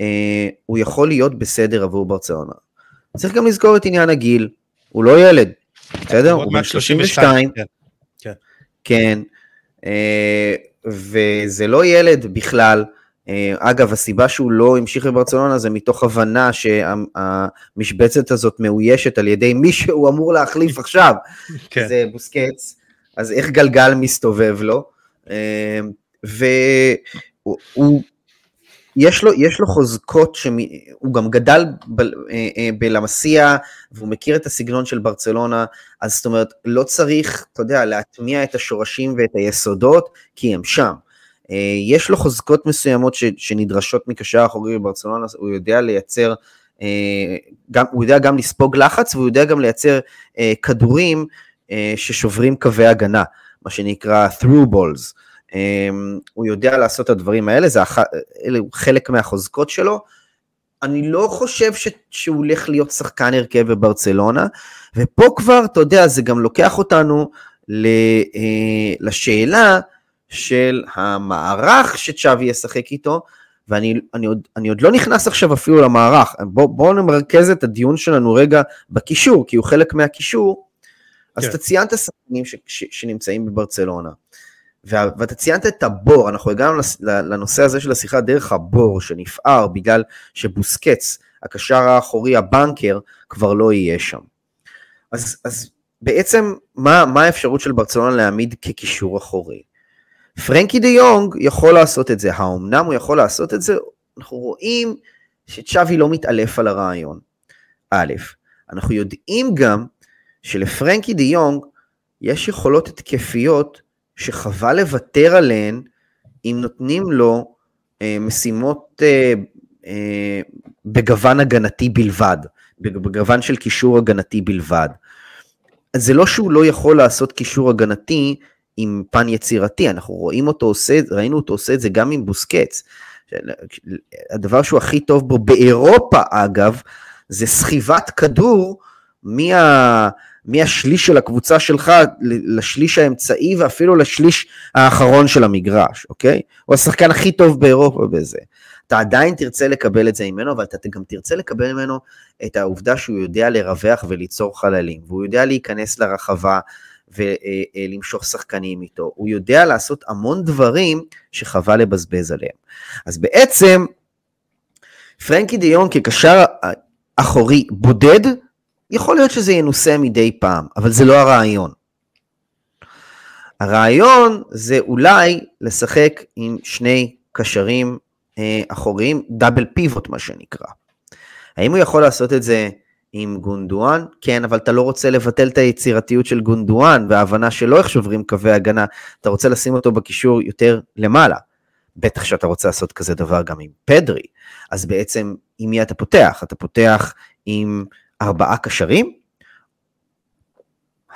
אה, הוא יכול להיות בסדר עבור ברצלונה. צריך גם לזכור את עניין הגיל, הוא לא ילד, בסדר? הוא בן 32. כן. כן. כן אה, וזה לא ילד בכלל. אה, אגב, הסיבה שהוא לא המשיך בברצלונה זה מתוך הבנה שהמשבצת הזאת מאוישת על ידי מי שהוא אמור להחליף עכשיו. כן. זה בוסקץ. אז איך גלגל מסתובב לו, אמ, והוא, יש לו, יש לו חוזקות, שהוא גם גדל אה, אה, בלמסיה, והוא מכיר את הסגנון של ברצלונה, אז זאת אומרת, לא צריך, אתה יודע, להטמיע את השורשים ואת היסודות, כי הם שם. אה, יש לו חוזקות מסוימות ש, שנדרשות מקשר אחורי בברצלונה, הוא יודע לייצר, גם, הוא יודע גם לספוג לחץ, והוא יודע גם לייצר כדורים ששוברים קווי הגנה, מה שנקרא through balls. אה, הוא יודע לעשות את הדברים האלה, זה אח... אלה חלק מהחוזקות שלו. אני לא חושב ש... שהוא הולך להיות שחקן הרכב בברצלונה, ופה כבר, אתה יודע, זה גם לוקח אותנו ל... אה, לשאלה של המערך שצ'אבי ישחק איתו, ואני אני עוד, אני עוד לא נכנס עכשיו אפילו למערך. בואו בוא נמרכז את הדיון שלנו רגע בקישור, כי הוא חלק מהקישור, אז כן. אתה ציינת שחקנים ש, ש, שנמצאים בברצלונה, ואתה ציינת את הבור, אנחנו הגענו לנושא הזה של השיחה דרך הבור שנפער בגלל שבוסקץ, הקשר האחורי, הבנקר, כבר לא יהיה שם. אז, אז בעצם, מה, מה האפשרות של ברצלונה להעמיד כקישור אחורי? פרנקי דה יונג יכול לעשות את זה, האומנם הוא יכול לעשות את זה? אנחנו רואים שצ'אבי לא מתעלף על הרעיון. א', אנחנו יודעים גם שלפרנקי דה יונג יש יכולות התקפיות שחבל לוותר עליהן אם נותנים לו אה, משימות אה, אה, בגוון הגנתי בלבד, בגוון של קישור הגנתי בלבד. אז זה לא שהוא לא יכול לעשות קישור הגנתי עם פן יצירתי, אנחנו רואים אותו עושה, ראינו אותו עושה את זה גם עם בוסקץ. הדבר שהוא הכי טוב בו באירופה אגב, זה סחיבת כדור מה... מהשליש של הקבוצה שלך לשליש האמצעי ואפילו לשליש האחרון של המגרש, אוקיי? הוא השחקן הכי טוב באירופה בזה. אתה עדיין תרצה לקבל את זה ממנו, אבל אתה גם תרצה לקבל ממנו את העובדה שהוא יודע לרווח וליצור חללים, והוא יודע להיכנס לרחבה ולמשוך שחקנים איתו. הוא יודע לעשות המון דברים שחבל לבזבז עליהם. אז בעצם, פרנקי דיון כקשר אחורי בודד, יכול להיות שזה ינוסה מדי פעם, אבל זה לא הרעיון. הרעיון זה אולי לשחק עם שני קשרים אה, אחוריים, דאבל פיבוט מה שנקרא. האם הוא יכול לעשות את זה עם גונדואן? כן, אבל אתה לא רוצה לבטל את היצירתיות של גונדואן וההבנה שלא איך שוברים קווי הגנה, אתה רוצה לשים אותו בקישור יותר למעלה. בטח שאתה רוצה לעשות כזה דבר גם עם פדרי. אז בעצם, עם מי אתה פותח? אתה פותח עם ארבעה קשרים?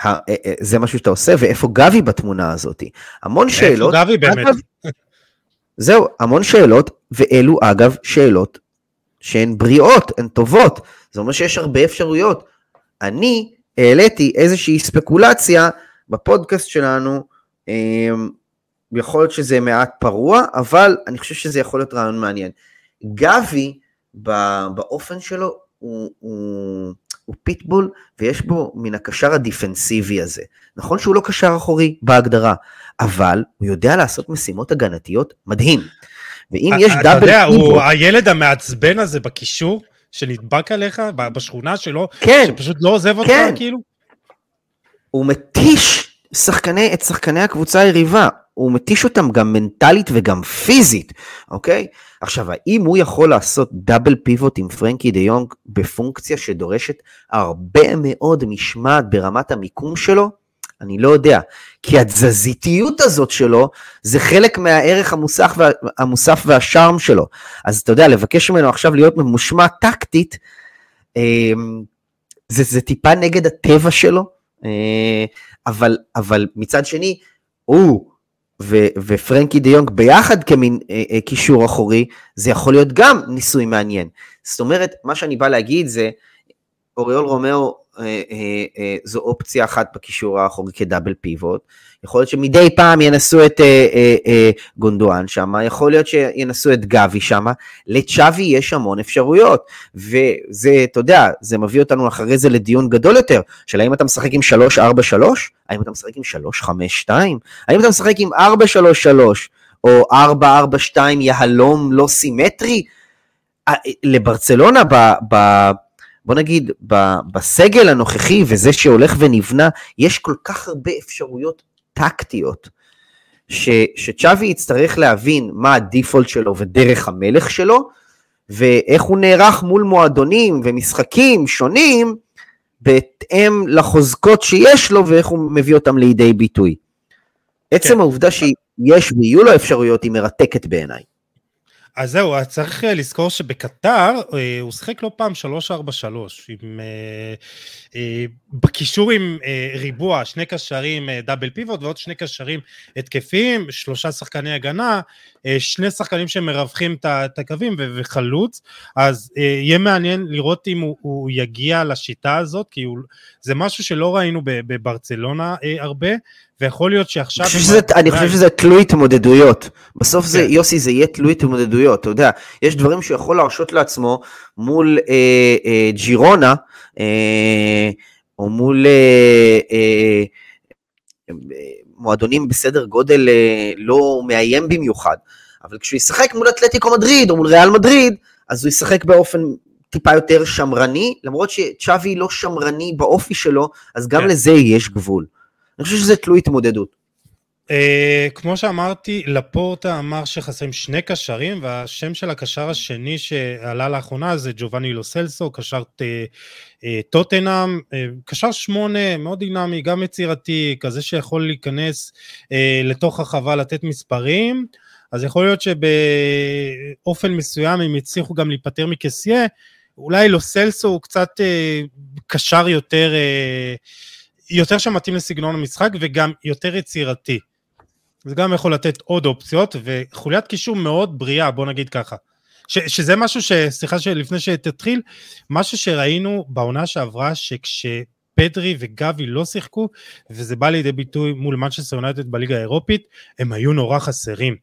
אה, אה, זה משהו שאתה עושה, ואיפה גבי בתמונה הזאת? המון שאלות. איפה גבי באמת? זהו, המון שאלות, ואלו אגב שאלות שהן בריאות, הן טובות. זה אומר שיש הרבה אפשרויות. אני העליתי איזושהי ספקולציה בפודקאסט שלנו, אמ, יכול להיות שזה מעט פרוע, אבל אני חושב שזה יכול להיות רעיון מעניין. גבי, באופן שלו, הוא, הוא, הוא פיטבול, ויש בו מן הקשר הדיפנסיבי הזה. נכון שהוא לא קשר אחורי בהגדרה, אבל הוא יודע לעשות משימות הגנתיות מדהים. ואם יש דאבל... אתה יודע, הוא הילד המעצבן הזה בקישור, שנדבק עליך בשכונה שלו, כן, שפשוט לא עוזב אותך, כן. כאילו? הוא מתיש שחקני, את שחקני הקבוצה היריבה, הוא מתיש אותם גם מנטלית וגם פיזית, אוקיי? עכשיו, האם הוא יכול לעשות דאבל פיבוט עם פרנקי דה יונג בפונקציה שדורשת הרבה מאוד משמעת ברמת המיקום שלו? אני לא יודע. כי התזזיתיות הזאת שלו, זה חלק מהערך המוסף, וה, המוסף והשארם שלו. אז אתה יודע, לבקש ממנו עכשיו להיות ממושמע טקטית, אמ, זה, זה טיפה נגד הטבע שלו, אה, אבל, אבל מצד שני, הוא ו, ופרנקי דה יונג ביחד כמין אה, אה, קישור אחורי, זה יכול להיות גם ניסוי מעניין. זאת אומרת, מה שאני בא להגיד זה, אוריול רומאו זו אופציה אחת בקישור האחורי כ double pivot. יכול להיות שמדי פעם ינסו את גונדואן שם, יכול להיות שינסו את גבי שם. לצ'אבי יש המון אפשרויות, וזה, אתה יודע, זה מביא אותנו אחרי זה לדיון גדול יותר, של האם אתה משחק עם 3-4-3, האם אתה משחק עם 3-5-2, האם אתה משחק עם 4-3-3, או 4-4-2 יהלום לא סימטרי. לברצלונה ב... ב בוא נגיד, בסגל הנוכחי וזה שהולך ונבנה, יש כל כך הרבה אפשרויות טקטיות, ש, שצ'אבי יצטרך להבין מה הדיפולט שלו ודרך המלך שלו, ואיך הוא נערך מול מועדונים ומשחקים שונים, בהתאם לחוזקות שיש לו ואיך הוא מביא אותם לידי ביטוי. עצם כן. העובדה שיש ויהיו לו אפשרויות היא מרתקת בעיניי. אז זהו, צריך אה, לזכור שבקטר אה, הוא שיחק לא פעם 3-4-3, עם, אה, בקישור עם ריבוע, שני קשרים דאבל פיבוט ועוד שני קשרים התקפיים, שלושה שחקני הגנה, שני שחקנים שמרווחים את הקווים וחלוץ, אז יהיה מעניין לראות אם הוא, הוא יגיע לשיטה הזאת, כי הוא, זה משהו שלא ראינו בברצלונה הרבה, ויכול להיות שעכשיו... אני חושב שזה, אני חושב שזה תלוי התמודדויות. בסוף זה, כן. יוסי, זה יהיה תלוי התמודדויות, אתה יודע, יש דברים שהוא יכול להרשות לעצמו מול אה, אה, ג'ירונה, אה, או מול אה, אה, מועדונים בסדר גודל אה, לא מאיים במיוחד, אבל כשהוא ישחק מול אתלטיקו מדריד, או מול ריאל מדריד, אז הוא ישחק באופן טיפה יותר שמרני, למרות שצ'אבי לא שמרני באופי שלו, אז גם כן. לזה יש גבול. אני חושב שזה תלוי התמודדות. Uh, כמו שאמרתי, לפורטה אמר שחסרים שני קשרים, והשם של הקשר השני שעלה לאחרונה זה ג'ובאני לוסלסו, קשר uh, uh, טוטנאם, uh, קשר שמונה, מאוד דינמי, גם יצירתי, כזה שיכול להיכנס uh, לתוך החווה, לתת מספרים, אז יכול להיות שבאופן מסוים הם יצליחו גם להיפטר מקסיה, אולי לוסלסו הוא קצת uh, קשר יותר... Uh, יותר שמתאים לסגנון המשחק וגם יותר יצירתי. זה גם יכול לתת עוד אופציות, וחוליית קישור מאוד בריאה, בוא נגיד ככה. ש, שזה משהו ש... סליחה שלפני שתתחיל, משהו שראינו בעונה שעברה, שכשפדרי וגבי לא שיחקו, וזה בא לידי ביטוי מול מנצ'סטר יונייטד בליגה האירופית, הם היו נורא חסרים.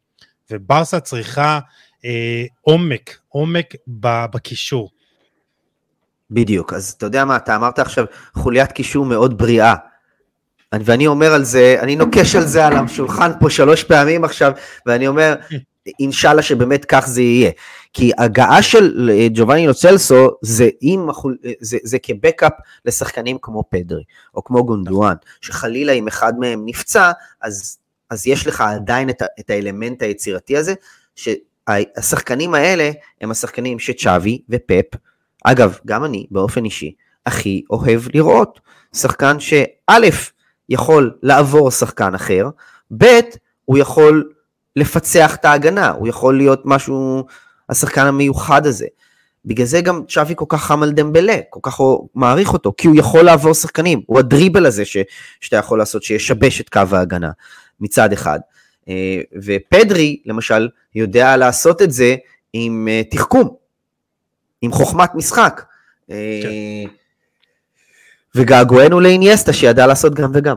וברסה צריכה אה, עומק, עומק בקישור. בדיוק, אז אתה יודע מה, אתה אמרת עכשיו חוליית קישור מאוד בריאה. ואני אומר על זה, אני נוקש על זה על השולחן פה שלוש פעמים עכשיו, ואני אומר, אינשאללה שבאמת כך זה יהיה. כי הגעה של אה, ג'ובאני לוצלסו זה, עם, זה, זה כבקאפ לשחקנים כמו פדרי, או כמו גונדואן, שחלילה אם אחד מהם נפצע, אז, אז יש לך עדיין את, את האלמנט היצירתי הזה, ש, השחקנים האלה הם השחקנים שצ'אבי ופפ, אגב, גם אני באופן אישי, הכי אוהב לראות. שחקן שא', יכול לעבור שחקן אחר, ב', הוא יכול לפצח את ההגנה, הוא יכול להיות משהו, השחקן המיוחד הזה. בגלל זה גם צ'אבי כל כך חם על דמבלה, כל כך מעריך אותו, כי הוא יכול לעבור שחקנים, הוא הדריבל הזה ש, שאתה יכול לעשות, שישבש את קו ההגנה מצד אחד. אה, ופדרי, למשל, יודע לעשות את זה עם אה, תחכום, עם חוכמת משחק. אה, כן. וגעגוענו לאיניאסטה שידע לעשות גם וגם.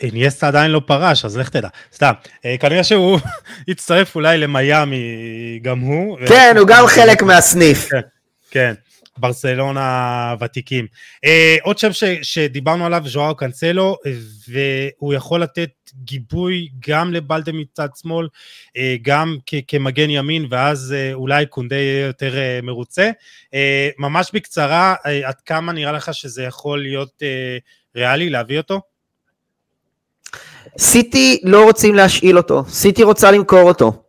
איניאסטה עדיין לא פרש, אז לך תדע. סתם, כנראה שהוא (laughs) יצטרף אולי למיאמי גם הוא. כן, הוא גם חלק מהסניף. כן, כן. ברסלונה ותיקים. אה, עוד שם ש, שדיברנו עליו, ז'ואר קאנסלו, והוא יכול לתת גיבוי גם לבלדה מצד שמאל, אה, גם כ, כמגן ימין, ואז אה, אולי קונדה יהיה יותר אה, מרוצה. אה, ממש בקצרה, אה, עד כמה נראה לך שזה יכול להיות אה, ריאלי להביא אותו? סיטי לא רוצים להשאיל אותו, סיטי רוצה למכור אותו.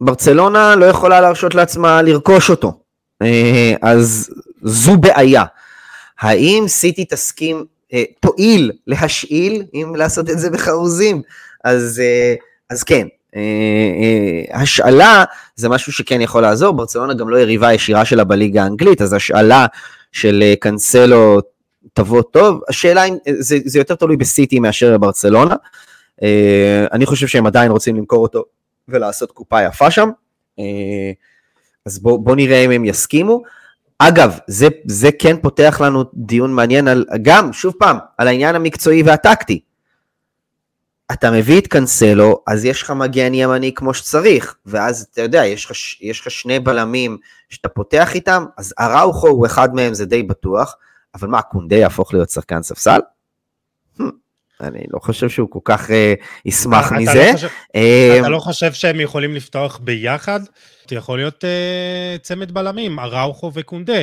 ברצלונה לא יכולה להרשות לעצמה לרכוש אותו. אה, אז זו בעיה. האם סיטי תסכים, אה, תועיל להשאיל, אם לעשות את זה בחרוזים? אז, אה, אז כן, השאלה זה משהו שכן יכול לעזור, ברצלונה גם לא יריבה ישירה שלה בליגה האנגלית, אז השאלה של קנסלו תבוא טוב. השאלה אם זה, זה יותר תלוי בסיטי מאשר בברצלונה. אני חושב שהם עדיין רוצים למכור אותו ולעשות קופה יפה שם. אז בואו בוא נראה אם הם יסכימו. אגב, זה, זה כן פותח לנו דיון מעניין על, גם, שוב פעם, על העניין המקצועי והטקטי. אתה מביא את קנסלו, אז יש לך מגן ימני כמו שצריך, ואז אתה יודע, יש לך, יש לך שני בלמים שאתה פותח איתם, אז אראוכו הוא אחד מהם, זה די בטוח, אבל מה, קונדה יהפוך להיות שחקן ספסל? אני לא חושב שהוא כל כך uh, ישמח מזה. לא חושב, uh, אתה לא חושב שהם יכולים לפתוח ביחד? זה יכול להיות uh, צמד בלמים, אראוכו וקונדה.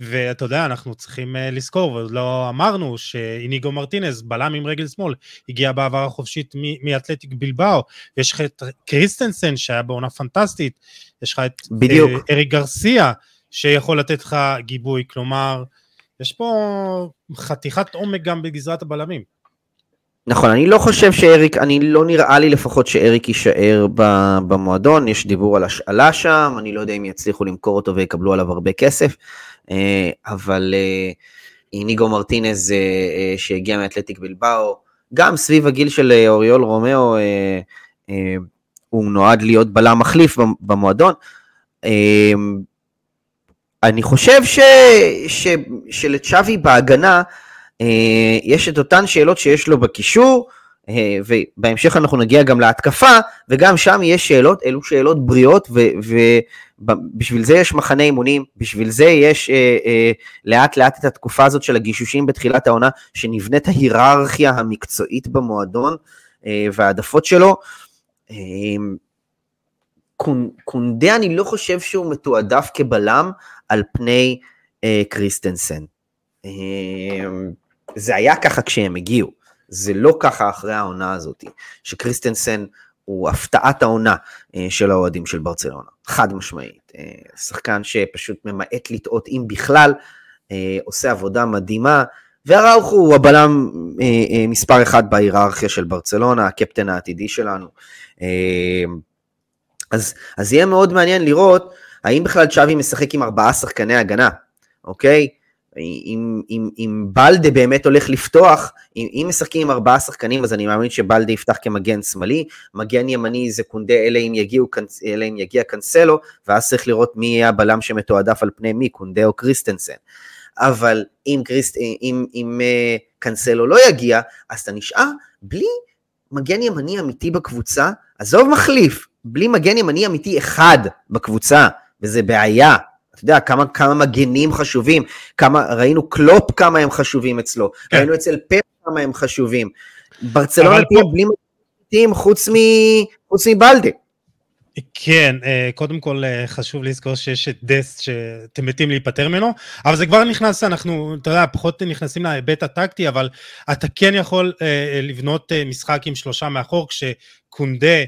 ואתה יודע, אנחנו צריכים uh, לזכור, ועוד לא אמרנו, שאיניגו מרטינז, בלם עם רגל שמאל, הגיע בעבר החופשית מאתלטיק בלבאו, ויש לך את קריסטנסן שהיה בעונה פנטסטית, יש לך את בדיוק. Uh, אריק גרסיה, שיכול לתת לך גיבוי, כלומר, יש פה חתיכת עומק גם בגזרת הבלמים. נכון, אני לא חושב שאריק, אני לא נראה לי לפחות שאריק יישאר במועדון, יש דיבור על השאלה שם, אני לא יודע אם יצליחו למכור אותו ויקבלו עליו הרבה כסף, אה, אבל אה, איניגו מרטינז אה, שהגיע מאתלטיק בלבאו, גם סביב הגיל של אוריול רומאו, הוא נועד להיות בלם מחליף במועדון. אני חושב ש, ש, שלצ'אבי בהגנה, יש את אותן שאלות שיש לו בקישור, אה, ובהמשך אנחנו נגיע גם להתקפה, וגם שם יש שאלות, אלו שאלות בריאות, ובשביל זה יש מחנה אימונים, בשביל זה יש אה, לאט לאט את התקופה הזאת של הגישושים בתחילת העונה, שנבנית ההיררכיה המקצועית במועדון והעדפות שלו. קונדה אני לא חושב שהוא מתועדף כבלם על פני קריסטנסן. זה היה ככה כשהם הגיעו, זה לא ככה אחרי העונה הזאת, שקריסטנסן הוא הפתעת העונה אה, של האוהדים של ברצלונה, חד משמעית. אה, שחקן שפשוט ממעט לטעות אם בכלל, אה, עושה עבודה מדהימה, והראוך הוא הבלם מספר אחד בהיררכיה של ברצלונה, הקפטן העתידי שלנו. אז, אז יהיה מאוד מעניין לראות האם בכלל צ'אבי משחק עם ארבעה שחקני הגנה, אוקיי? אם, אם, אם בלדה באמת הולך לפתוח, אם, אם משחקים עם ארבעה שחקנים, אז אני מאמין שבלדה יפתח כמגן שמאלי, מגן ימני זה קונדה, אלא אם, יגיעו, אלא אם יגיע קנסלו, ואז צריך לראות מי יהיה הבלם שמתועדף על פני מי, קונדה או קריסטנסן. אבל אם, קריסט, אם, אם, אה, קנסלו לא יגיע, אז אתה נשאר בלי מגן ימני אמיתי בקבוצה, עזוב מחליף, בלי מגן ימני אמיתי אחד בקבוצה, וזה בעיה, אתה יודע, כמה, כמה מגנים חשובים, כמה, ראינו קלופ כמה הם חשובים אצלו, כן. ראינו אצל פפ כמה הם חשובים. ברצלונה תהיה פה... בלי מגנים חוץ, מ, חוץ מבלדה. כן, אה, קודם כל אה, חשוב לזכור שיש את דסט שאתם מתים להיפטר ממנו, אבל זה כבר נכנס, אנחנו, אתה יודע, פחות נכנסים להיבט הטקטי, אבל אתה כן יכול אה, לבנות משחק עם שלושה מאחור, כשקונדה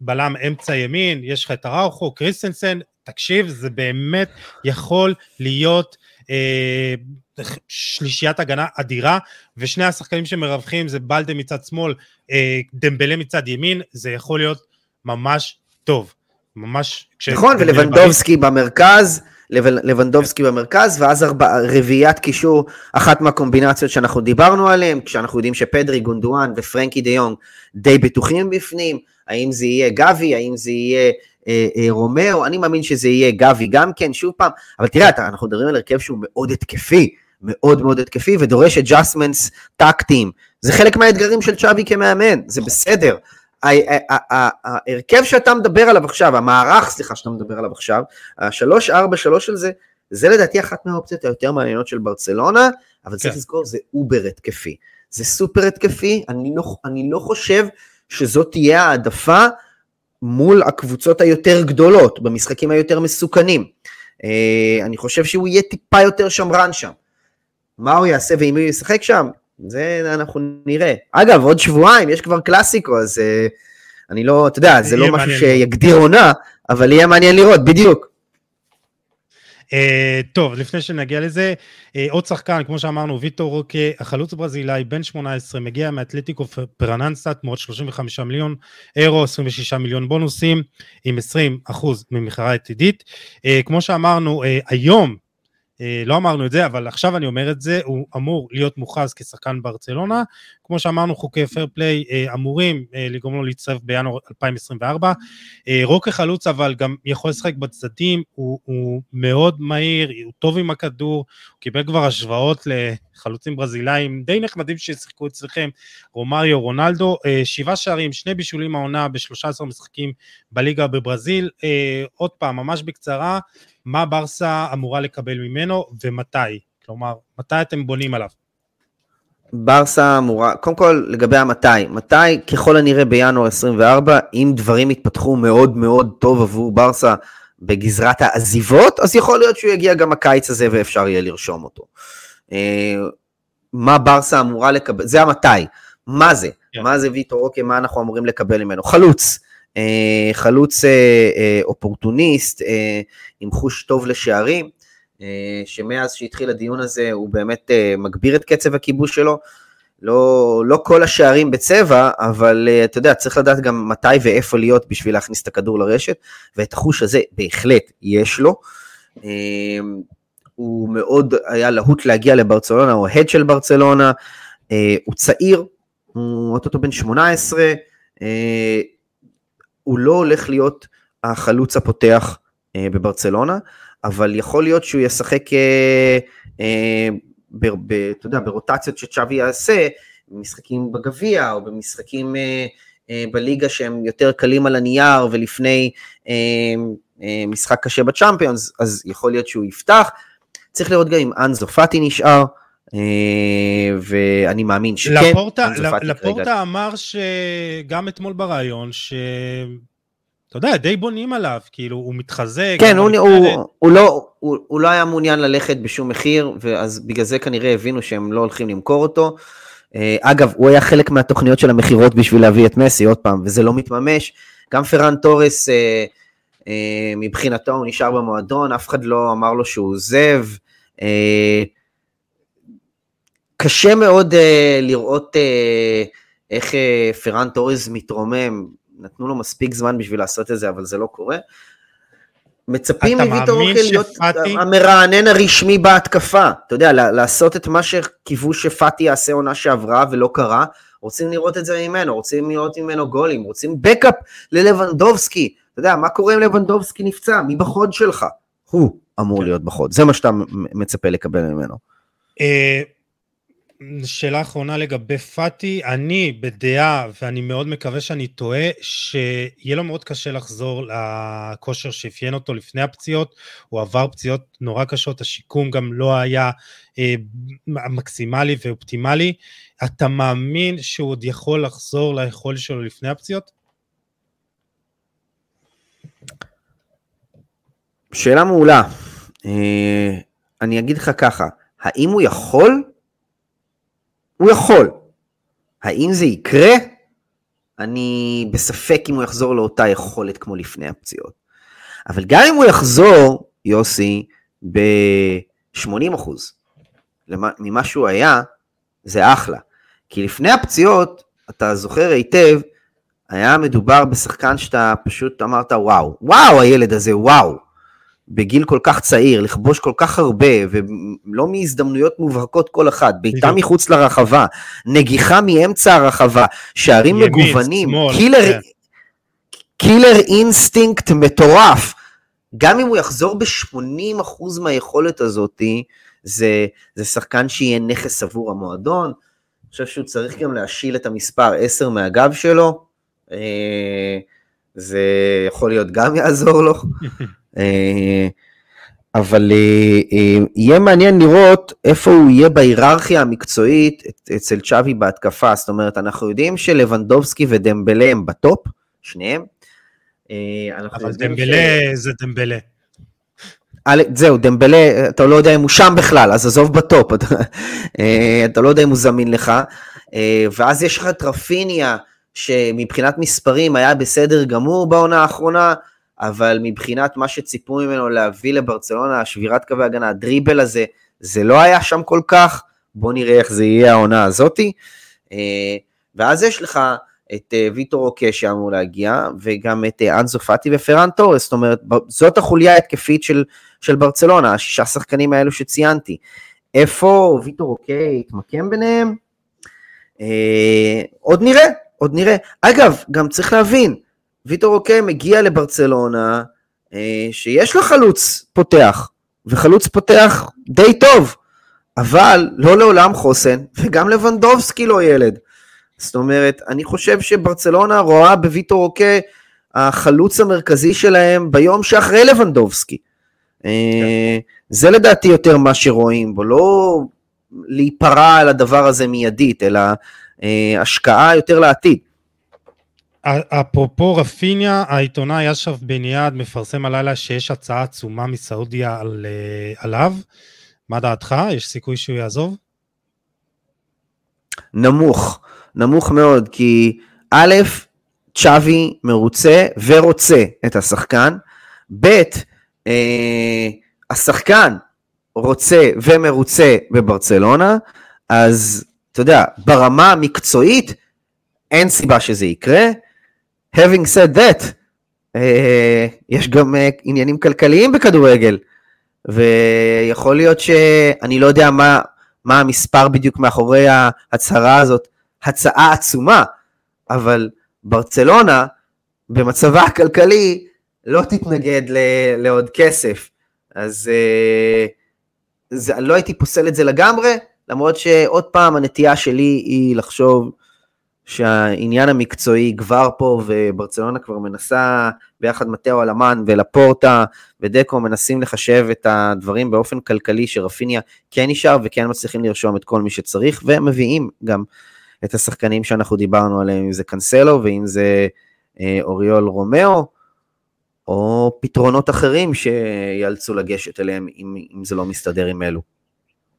בלם אמצע ימין, יש לך את הראוכו, קריסטנסן, תקשיב, זה באמת יכול להיות אה, שלישיית הגנה אדירה, ושני השחקנים שמרווחים זה בלדה מצד שמאל, אה, דמבלה מצד ימין, זה יכול להיות ממש טוב. ממש... נכון, ולבנדובסקי במרכז, לבנדובסקי במרכז, ואז ארבע, רביעיית קישור, אחת מהקומבינציות שאנחנו דיברנו עליהן, כשאנחנו יודעים שפדרי, גונדואן ופרנקי דה יונג די בטוחים בפנים, האם זה יהיה גבי, האם זה יהיה רומאו, אני מאמין שזה יהיה גבי גם כן, שוב פעם, אבל תראה, אנחנו מדברים על הרכב שהוא מאוד התקפי, מאוד מאוד התקפי, ודורש adjustments טקטיים. זה חלק מהאתגרים של צ'אבי כמאמן, זה בסדר. ההרכב שאתה מדבר עליו עכשיו, המערך, סליחה, שאתה מדבר עליו עכשיו, השלוש, ארבע, שלוש של זה, זה לדעתי אחת מהאופציות היותר מעניינות של ברצלונה, אבל צריך כן. לזכור, זה over התקפי. זה סופר התקפי, אני לא, אני לא חושב שזאת תהיה העדפה מול הקבוצות היותר גדולות, במשחקים היותר מסוכנים. אה, אני חושב שהוא יהיה טיפה יותר שמרן שם. מה הוא יעשה ואם הוא ישחק שם? זה אנחנו נראה. אגב, עוד שבועיים יש כבר קלאסיקו, אז uh, אני לא, אתה יודע, זה לא משהו שיגדיר עונה, אבל יהיה מעניין לראות, בדיוק. Uh, טוב, לפני שנגיע לזה, uh, עוד שחקן, כמו שאמרנו, ויטור רוקה, החלוץ הברזילאי, בן 18, מגיע מאתלטיקו פרננסה, תמורת 35 מיליון אירו, 26 מיליון בונוסים, עם 20 אחוז ממכירה עתידית. Uh, כמו שאמרנו, uh, היום אה, לא אמרנו את זה, אבל עכשיו אני אומר את זה, הוא אמור להיות מוכרז כשחקן ברצלונה. כמו שאמרנו, חוקי פייר פליי אה, אמורים אה, לגרום לו להצטרף בינואר 2024. רוקה חלוץ אבל גם יכול לשחק בצדדים, הוא, הוא מאוד מהיר, הוא טוב עם הכדור, הוא קיבל כבר השוואות לחלוצים ברזילאים די נחמדים ששיחקו אצלכם, רומריו, רונלדו, שבעה שערים, שני בישולים העונה ב-13 משחקים בליגה בברזיל. עוד פעם, ממש בקצרה, מה ברסה אמורה לקבל ממנו ומתי? כלומר, מתי אתם בונים עליו? ברסה אמורה, קודם כל לגבי המתי, מתי ככל הנראה בינואר 24, אם דברים יתפתחו מאוד מאוד טוב עבור ברסה בגזרת העזיבות, אז יכול להיות שהוא יגיע גם הקיץ הזה ואפשר יהיה לרשום אותו. אה, מה ברסה אמורה לקבל, זה המתי, מה זה? Yeah. כן. מה זה ויטור אוקיי, מה אנחנו אמורים לקבל ממנו? חלוץ. אה, חלוץ אה, אופורטוניסט עם חוש טוב לשערים, שמאז שהתחיל הדיון הזה הוא באמת מגביר את קצב הכיבוש שלו. לא, לא כל השערים בצבע, אבל אתה יודע, צריך לדעת גם מתי ואיפה להיות בשביל להכניס את הכדור לרשת, ואת החוש הזה בהחלט יש לו. הוא מאוד היה להוט להגיע לברצלונה, הוא ההד של ברצלונה, הוא צעיר, הוא אוטוטו בן 18, הוא לא הולך להיות החלוץ הפותח אה, בברצלונה, אבל יכול להיות שהוא ישחק, אה, אה, ב, ב, אתה יודע, ברוטציות שצ'אבי יעשה, במשחקים בגביע או במשחקים אה, אה, בליגה שהם יותר קלים על הנייר ולפני אה, אה, משחק קשה בצ'אמפיונס, אז יכול להיות שהוא יפתח. צריך לראות גם אם אנזו פאטי נשאר. אה, ואני מאמין שכן. לפורטה, לפורטה אמר שגם אתמול בריאיון, ש... אתה יודע, די בונים עליו, כאילו, הוא מתחזק. כן, הוא, הוא, הוא, לא, הוא, הוא לא היה מעוניין ללכת בשום מחיר, ואז בגלל זה כנראה הבינו שהם לא הולכים למכור אותו. אה, אגב, הוא היה חלק מהתוכניות של המכירות בשביל להביא את מסי, עוד פעם, וזה לא מתממש. גם פרן תורס, אה, אה, מבחינתו הוא נשאר במועדון, אף אחד לא אמר לו שהוא עוזב. אה, קשה מאוד uh, לראות uh, איך uh, פרן טורז מתרומם, נתנו לו מספיק זמן בשביל לעשות את זה, אבל זה לא קורה. מצפים מוויטור אוכל להיות המרענן הרשמי בהתקפה, אתה יודע, לעשות את מה שקיוו שפאטי יעשה עונה שעברה ולא קרה, רוצים לראות את זה ממנו, רוצים לראות ממנו גולים, רוצים בקאפ ללבנדובסקי, אתה יודע, מה קורה אם לבנדובסקי נפצע? מי בחוד שלך? הוא אמור כן. להיות בחוד, זה מה שאתה מצפה לקבל ממנו. שאלה אחרונה לגבי פאטי, אני בדעה, ואני מאוד מקווה שאני טועה, שיהיה לו מאוד קשה לחזור לכושר שאפיין אותו לפני הפציעות, הוא עבר פציעות נורא קשות, השיקום גם לא היה אה, מקסימלי ואופטימלי. אתה מאמין שהוא עוד יכול לחזור ליכולת שלו לפני הפציעות? שאלה מעולה. אה, אני אגיד לך ככה, האם הוא יכול? הוא יכול. האם זה יקרה? אני בספק אם הוא יחזור לאותה יכולת כמו לפני הפציעות. אבל גם אם הוא יחזור, יוסי, ב-80% ממה שהוא היה, זה אחלה. כי לפני הפציעות, אתה זוכר היטב, היה מדובר בשחקן שאתה פשוט אמרת וואו, וואו הילד הזה, וואו. בגיל כל כך צעיר, לכבוש כל כך הרבה, ולא מהזדמנויות מובהקות כל אחת, בעיטה מחוץ לרחבה, נגיחה מאמצע הרחבה, שערים ימין, מגוונים, שמאל, קילר, כן. killer instinct מטורף. גם אם הוא יחזור ב-80% מהיכולת הזאת, זה, זה שחקן שיהיה נכס עבור המועדון. אני חושב שהוא צריך גם להשיל את המספר 10 מהגב שלו. אה, זה יכול להיות גם יעזור לו. (laughs) אה, אבל אה, יהיה מעניין לראות איפה הוא יהיה בהיררכיה המקצועית אצל צ'אבי בהתקפה. זאת אומרת, אנחנו יודעים שלבנדובסקי ודמבלה הם בטופ, שניהם. אבל דמבלה ש... זה דמבלה. זהו, דמבלה, אתה לא יודע אם הוא שם בכלל, אז עזוב בטופ, אתה לא יודע אם הוא זמין לך. ואז יש לך את רפיניה, שמבחינת מספרים היה בסדר גמור בעונה האחרונה, אבל מבחינת מה שציפו ממנו להביא לברצלונה, שבירת קווי הגנה, הדריבל הזה, זה לא היה שם כל כך, בוא נראה איך זה יהיה העונה הזאתי. אה, ואז יש לך את אה, ויטור רוקה שאמור להגיע, וגם את אה, אנסו פאטי ופראן טורס, זאת אומרת, זאת החוליה ההתקפית של, של ברצלונה, השישה שחקנים האלו שציינתי. איפה ויטור רוקה יתמקם ביניהם? עוד נראה, עוד נראה. אגב, גם צריך להבין, ויטור רוקה מגיע לברצלונה, אה, שיש לה חלוץ פותח, וחלוץ פותח די טוב, אבל לא לעולם חוסן, וגם לבנדובסקי לא ילד. זאת אומרת, אני חושב שברצלונה רואה בוויטור אוקי החלוץ המרכזי שלהם ביום שאחרי לבנדובסקי. כן. זה לדעתי יותר מה שרואים בו, לא להיפרע על הדבר הזה מיידית, אלא אה, השקעה יותר לעתיד. אפרופו רפיניה, העיתונאי אשרף בן יעד מפרסם הלילה שיש הצעה עצומה מסעודיה על, אה, עליו. מה דעתך? יש סיכוי שהוא יעזוב? נמוך, נמוך מאוד, כי א', צ'אבי מרוצה ורוצה את השחקן, ב', אה, השחקן רוצה ומרוצה בברצלונה, אז אתה יודע, ברמה המקצועית, אין סיבה שזה יקרה. Having said that, uh, יש גם uh, עניינים כלכליים בכדורגל, ויכול להיות שאני לא יודע מה, מה המספר בדיוק מאחורי ההצהרה הזאת, הצעה עצומה, אבל ברצלונה, במצבה הכלכלי, לא תתנגד ל- לעוד כסף. אז uh, זה, לא הייתי פוסל את זה לגמרי, למרות שעוד פעם הנטייה שלי היא לחשוב שהעניין המקצועי כבר פה וברצלונה כבר מנסה ביחד מתאו אלמני ולפורטה ודקו מנסים לחשב את הדברים באופן כלכלי שרפיניה כן נשאר וכן מצליחים לרשום את כל מי שצריך והם מביאים גם את השחקנים שאנחנו דיברנו עליהם אם זה קאנסלו ואם זה אה, אוריול רומאו או פתרונות אחרים שיאלצו לגשת אליהם אם, אם זה לא מסתדר עם אלו.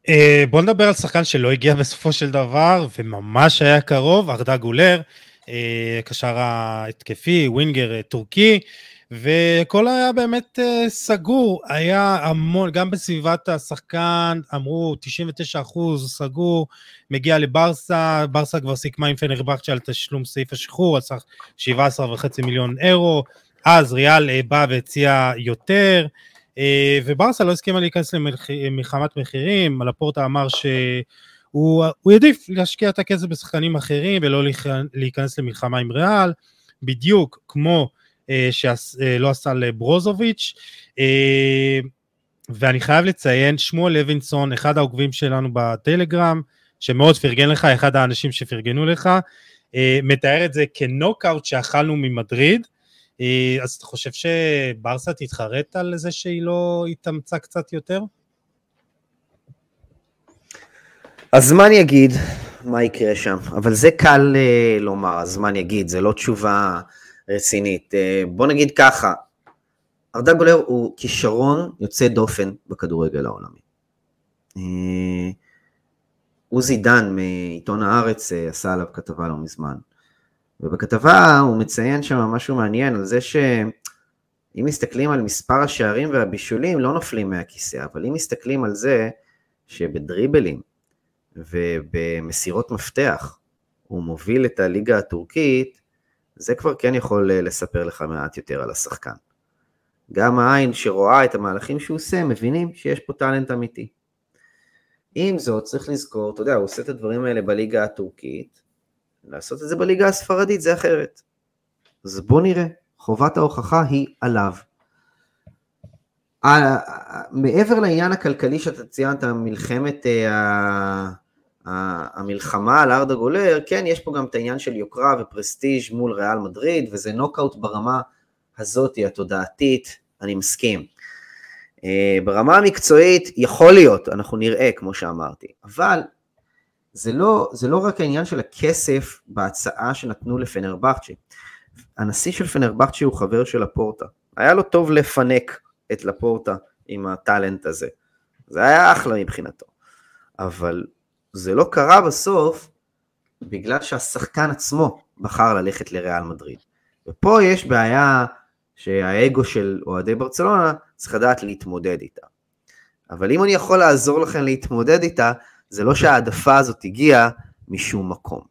אה, בוא נדבר על שחקן שלא הגיע בסופו של דבר, וממש היה קרוב, ארדה גולר, אה, קשר ההתקפי, ווינגר אה, טורקי, וכל היה באמת סגור, היה המון, גם בסביבת השחקן, אמרו 99 אחוז סגור, מגיע לברסה, ברסה כבר סיכמה עם פנרבכצ'ה על תשלום סעיף השחרור, על סך 17.5 מיליון אירו, אז ריאל בא והציע יותר, וברסה לא הסכימה להיכנס למלחמת מחירים, לפורטה אמר שהוא העדיף להשקיע את הכסף בשחקנים אחרים ולא להיכנס למלחמה עם ריאל, בדיוק כמו אה, שלא עשה לברוזוביץ', אה, ואני חייב לציין, שמואל לוינסון, אחד העוקבים שלנו בטלגרם, שמאוד פרגן לך, אחד האנשים שפרגנו לך, מתאר את זה כנוקאוט שאכלנו ממדריד, אה, אז אתה חושב שברסה תתחרט על זה שהיא לא התאמצה קצת יותר? הזמן יגיד מה יקרה שם, אבל זה קל uh, לומר, הזמן יגיד, זה לא תשובה רצינית. Uh, בוא נגיד ככה, ארדה גולר הוא כישרון יוצא דופן בכדורגל העולמי. Uh, עוזי דן מעיתון הארץ uh, עשה עליו כתבה לא מזמן. ובכתבה הוא מציין שם משהו מעניין על זה שאם מסתכלים על מספר השערים והבישולים לא נופלים מהכיסא, אבל אם מסתכלים על זה שבדריבלים ובמסירות מפתח הוא מוביל את הליגה הטורקית, זה כבר כן יכול לספר לך מעט יותר על השחקן. גם העין שרואה את המהלכים שהוא עושה, מבינים שיש פה טאלנט אמיתי. עם זאת, צריך לזכור, אתה יודע, הוא עושה את הדברים האלה בליגה הטורקית, לעשות את זה בליגה הספרדית זה אחרת. אז בוא נראה, חובת ההוכחה היא עליו. מעבר לעניין הכלכלי שאתה ציינת, מלחמת אה, המלחמה על ארדה גולר, כן, יש פה גם את העניין של יוקרה ופרסטיג' מול ריאל מדריד, וזה נוקאוט ברמה הזאתי, התודעתית, אני מסכים. אה, ברמה המקצועית, יכול להיות, אנחנו נראה, כמו שאמרתי, אבל זה לא, זה לא רק העניין של הכסף בהצעה שנתנו לפנרבכצ'ה. הנשיא של פנרבכצ'ה הוא חבר של לפורטה. היה לו טוב לפנק את לפורטה עם הטאלנט הזה. זה היה אחלה מבחינתו. אבל זה לא קרה בסוף בגלל שהשחקן עצמו בחר ללכת לריאל מדריד. ופה יש בעיה שהאגו של אוהדי ברצלונה צריך לדעת להתמודד איתה. אבל אם אני יכול לעזור לכם להתמודד איתה, זה לא שההעדפה הזאת הגיעה משום מקום.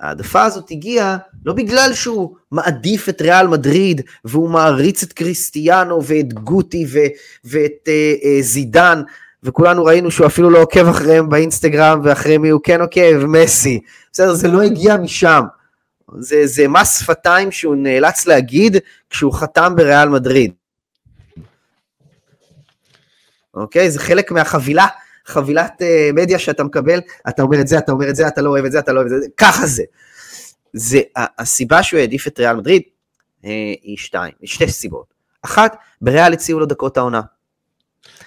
ההעדפה הזאת הגיעה לא בגלל שהוא מעדיף את ריאל מדריד והוא מעריץ את קריסטיאנו ואת גוטי ו- ואת uh, uh, זידן וכולנו ראינו שהוא אפילו לא עוקב אחריהם באינסטגרם ואחרי מי הוא כן עוקב, מסי. בסדר, זה לא הגיע משם. זה, זה מס שפתיים שהוא נאלץ להגיד כשהוא חתם בריאל מדריד. אוקיי? זה חלק מהחבילה, חבילת uh, מדיה שאתה מקבל, אתה אומר את זה, אתה אומר את זה, אתה לא אוהב את זה, אתה לא אוהב את זה, ככה זה. זה הסיבה שהוא העדיף את ריאל מדריד uh, היא שתיים, שתי סיבות. אחת, בריאל הציעו לו דקות העונה.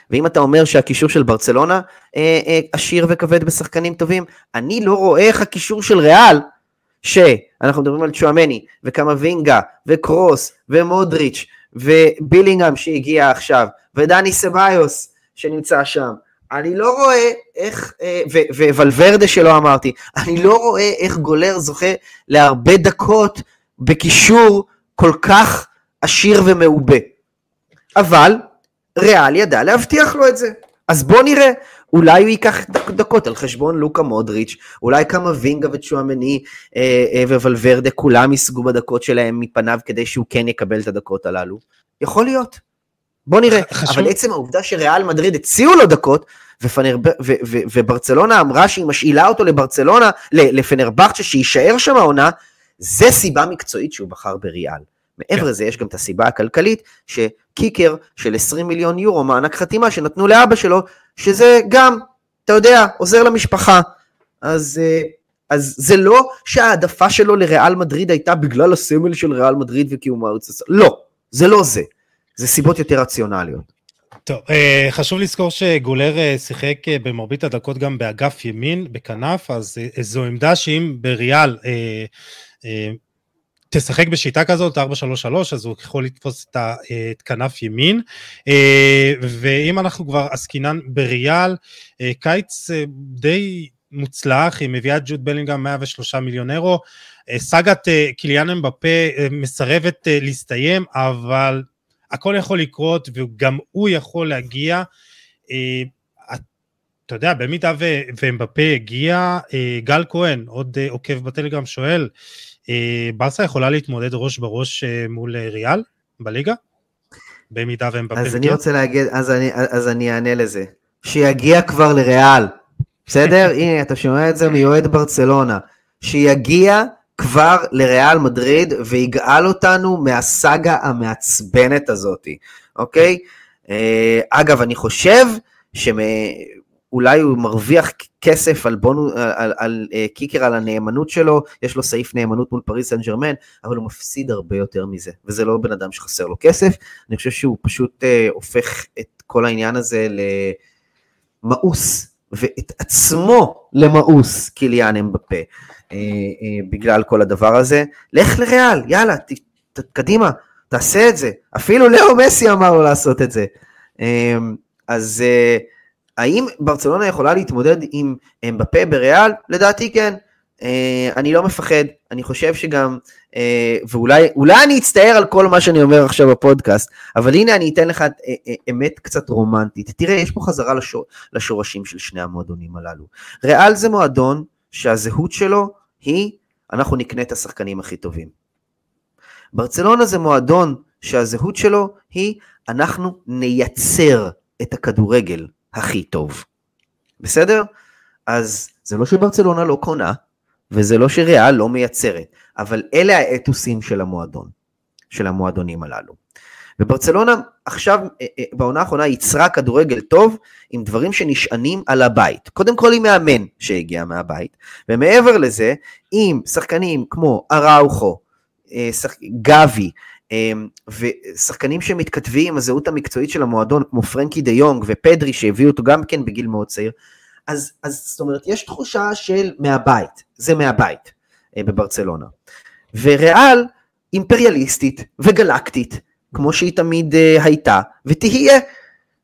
ואם אתה אומר שהקישור של ברצלונה אה, אה, עשיר וכבד בשחקנים טובים, אני לא רואה איך הקישור של ריאל, שאנחנו מדברים על צ'ואמני, וקמבינגה, וקרוס, ומודריץ', ובילינגהם שהגיע עכשיו, ודני סביוס שנמצא שם, אני לא רואה איך, אה, וולברדה שלא אמרתי, אני לא רואה איך גולר זוכה להרבה דקות בקישור כל כך עשיר ומעובה. אבל ריאל ידע להבטיח לו את זה. אז בוא נראה, אולי הוא ייקח דקות על חשבון לוקה מודריץ', אולי כמה וינגה וצ'ואמני אה, אה, וולברדה, כולם ייסגו בדקות שלהם מפניו כדי שהוא כן יקבל את הדקות הללו. יכול להיות. בוא נראה. חשוב... אבל עצם העובדה שריאל מדריד הציעו לו דקות, ופנר, ו, ו, ו, וברצלונה אמרה שהיא משאילה אותו לברצלונה, לפנרבכצ'ה שיישאר שם העונה, זה סיבה מקצועית שהוא בחר בריאל. מעבר כן. לזה יש גם את הסיבה הכלכלית, שקיקר של 20 מיליון יורו מענק חתימה שנתנו לאבא שלו, שזה גם, אתה יודע, עוזר למשפחה. אז, אה, אז זה לא שההעדפה שלו לריאל מדריד הייתה בגלל הסמל של ריאל מדריד וקיומה ארץ לא, זה לא זה. זה סיבות יותר רציונליות. טוב, אה, חשוב לזכור שגולר אה, שיחק במרבית הדקות גם באגף ימין, בכנף, אז זו עמדה שאם בריאל תשחק בשיטה כזאת, 4-3-3, אז הוא יכול לתפוס את, כנף ימין. אה, ואם אנחנו כבר עסקינן בריאל, אה, קיץ אה, די מוצלח, היא מביאה ג'וד בלינגהם 103 מיליון אירו. סאגת קיליאן אמבפה מסרבת להסתיים, אבל הכל יכול לקרות וגם הוא יכול להגיע. אתה יודע, במידה ואמבפה הגיע, גל כהן, עוד עוקב בטלגרם, שואל, אה, ברסה יכולה להתמודד ראש בראש אה, מול אה, ריאל בליגה? במידה בפנקר? אז אני רוצה להגיד, אז אני, אז אני אענה לזה. שיגיע כבר לריאל, בסדר? (laughs) הנה, אתה שומע את זה מיועד ברצלונה. שיגיע כבר לריאל מדריד ויגאל אותנו מהסאגה המעצבנת הזאתי, אוקיי? אגב, אני חושב אולי הוא מרוויח כסף על, בונו, על, על, על uh, קיקר על הנאמנות שלו, יש לו סעיף נאמנות מול פריס סן ג'רמן, אבל הוא מפסיד הרבה יותר מזה, וזה לא בן אדם שחסר לו כסף, אני חושב שהוא פשוט uh, הופך את כל העניין הזה למאוס, ואת עצמו למאוס קיליאן אמבפה, uh, uh, בגלל כל הדבר הזה. לך לריאל, יאללה, ת, ת, קדימה, תעשה את זה. אפילו לאו מסי אמר לו לעשות את זה. Uh, אז... Uh, האם ברצלונה יכולה להתמודד עם אמבפה בריאל? לדעתי כן. אה, אני לא מפחד, אני חושב שגם, אה, ואולי אולי אני אצטער על כל מה שאני אומר עכשיו בפודקאסט, אבל הנה אני אתן לך אה, אמת קצת רומנטית. תראה, יש פה חזרה לשור, לשורשים של שני המועדונים הללו. ריאל זה מועדון שהזהות שלו היא, אנחנו נקנה את השחקנים הכי טובים. ברצלונה זה מועדון שהזהות שלו היא, אנחנו נייצר את הכדורגל הכי טוב. בסדר? אז זה לא שברצלונה לא קונה, וזה לא שריאל לא מייצרת, אבל אלה האתוסים של המועדון, של המועדונים הללו. וברצלונה עכשיו, אה, אה, בעונה האחרונה, ייצרה כדורגל טוב עם דברים שנשענים על הבית. קודם כל עם מאמן שהגיע מהבית, ומעבר לזה, עם שחקנים כמו אראוכו, אה, גבי, ושחקנים שמתכתבים עם הזהות המקצועית של המועדון, כמו פרנקי דה יונג ופדרי, שהביאו אותו גם כן בגיל מאוד צעיר, אז, אז זאת אומרת, יש תחושה של מהבית, זה מהבית אה, בברצלונה. וריאל אימפריאליסטית וגלקטית, כמו שהיא תמיד אה, הייתה, ותהיה.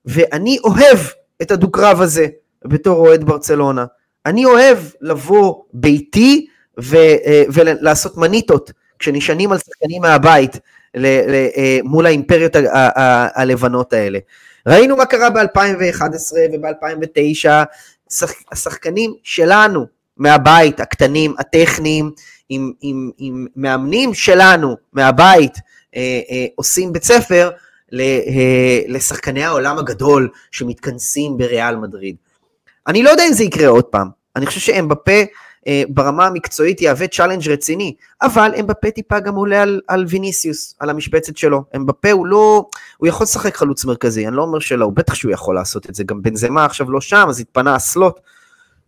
ואני אוהב את הדו-קרב הזה בתור אוהד ברצלונה. אני אוהב לבוא ביתי ו, אה, ולעשות מניטות כשנשענים על שחקנים מהבית ל, ל, אה, מול האימפריות ה, ה, ה, הלבנות האלה. ראינו מה קרה ב-2011 וב-2009 השחקנים שלנו מהבית, הקטנים, הטכניים, עם, עם, עם מאמנים שלנו מהבית, אה, אה, עושים בית ספר אה, לשחקני העולם הגדול שמתכנסים בריאל מדריד. אני לא יודע אם זה יקרה עוד פעם, אני חושב שאמבפה אה, ברמה המקצועית יהווה challenge רציני, אבל אמבפה טיפה גם עולה על, על ויניסיוס, על המשבצת שלו. אמבפה הוא לא, הוא יכול לשחק חלוץ מרכזי, אני לא אומר שלא, הוא בטח שהוא יכול לעשות את זה, גם בנזמה עכשיו לא שם, אז התפנה ה slot.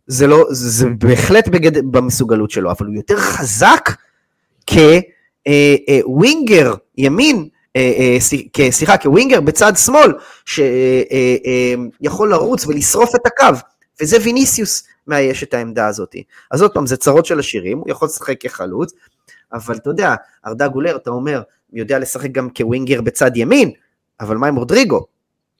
זה לא, זה, בהחלט בגד, במסוגלות שלו, אבל הוא יותר חזק כווינגר, אה, אה, ימין, סליחה, כווינגר בצד שמאל, שיכול לרוץ ולשרוף את הקו, וזה ויניסיוס. מאייש את העמדה הזאת. אז עוד פעם, זה צרות של השירים, הוא יכול לשחק כחלוץ, אבל אתה יודע, ארדה גולר, אתה אומר, יודע לשחק גם כווינגר בצד ימין, אבל מה עם רודריגו?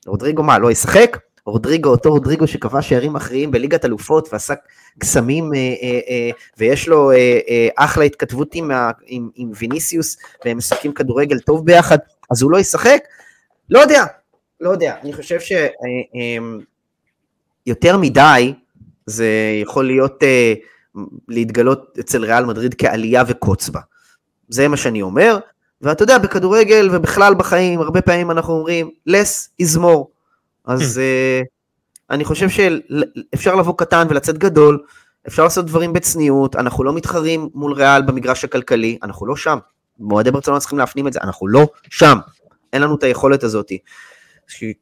רודריגו מה, לא ישחק? רודריגו, אותו רודריגו שקבע שערים מכריעים בליגת אלופות ועשה קסמים, אה, אה, אה, ויש לו אה, אה, אחלה התכתבות עם, עם, עם ויניסיוס, והם משחקים כדורגל טוב ביחד, אז הוא לא ישחק? לא יודע, לא יודע. אני חושב שיותר אה, אה, מדי, זה יכול להיות, uh, להתגלות אצל ריאל מדריד כעלייה וקוץ בה. זה מה שאני אומר, ואתה יודע, בכדורגל ובכלל בחיים, הרבה פעמים אנחנו אומרים, less is more. אז uh, אני חושב שאפשר לבוא קטן ולצאת גדול, אפשר לעשות דברים בצניעות, אנחנו לא מתחרים מול ריאל במגרש הכלכלי, אנחנו לא שם. מועדי ברצלונה צריכים להפנים את זה, אנחנו לא שם. אין לנו את היכולת הזאת.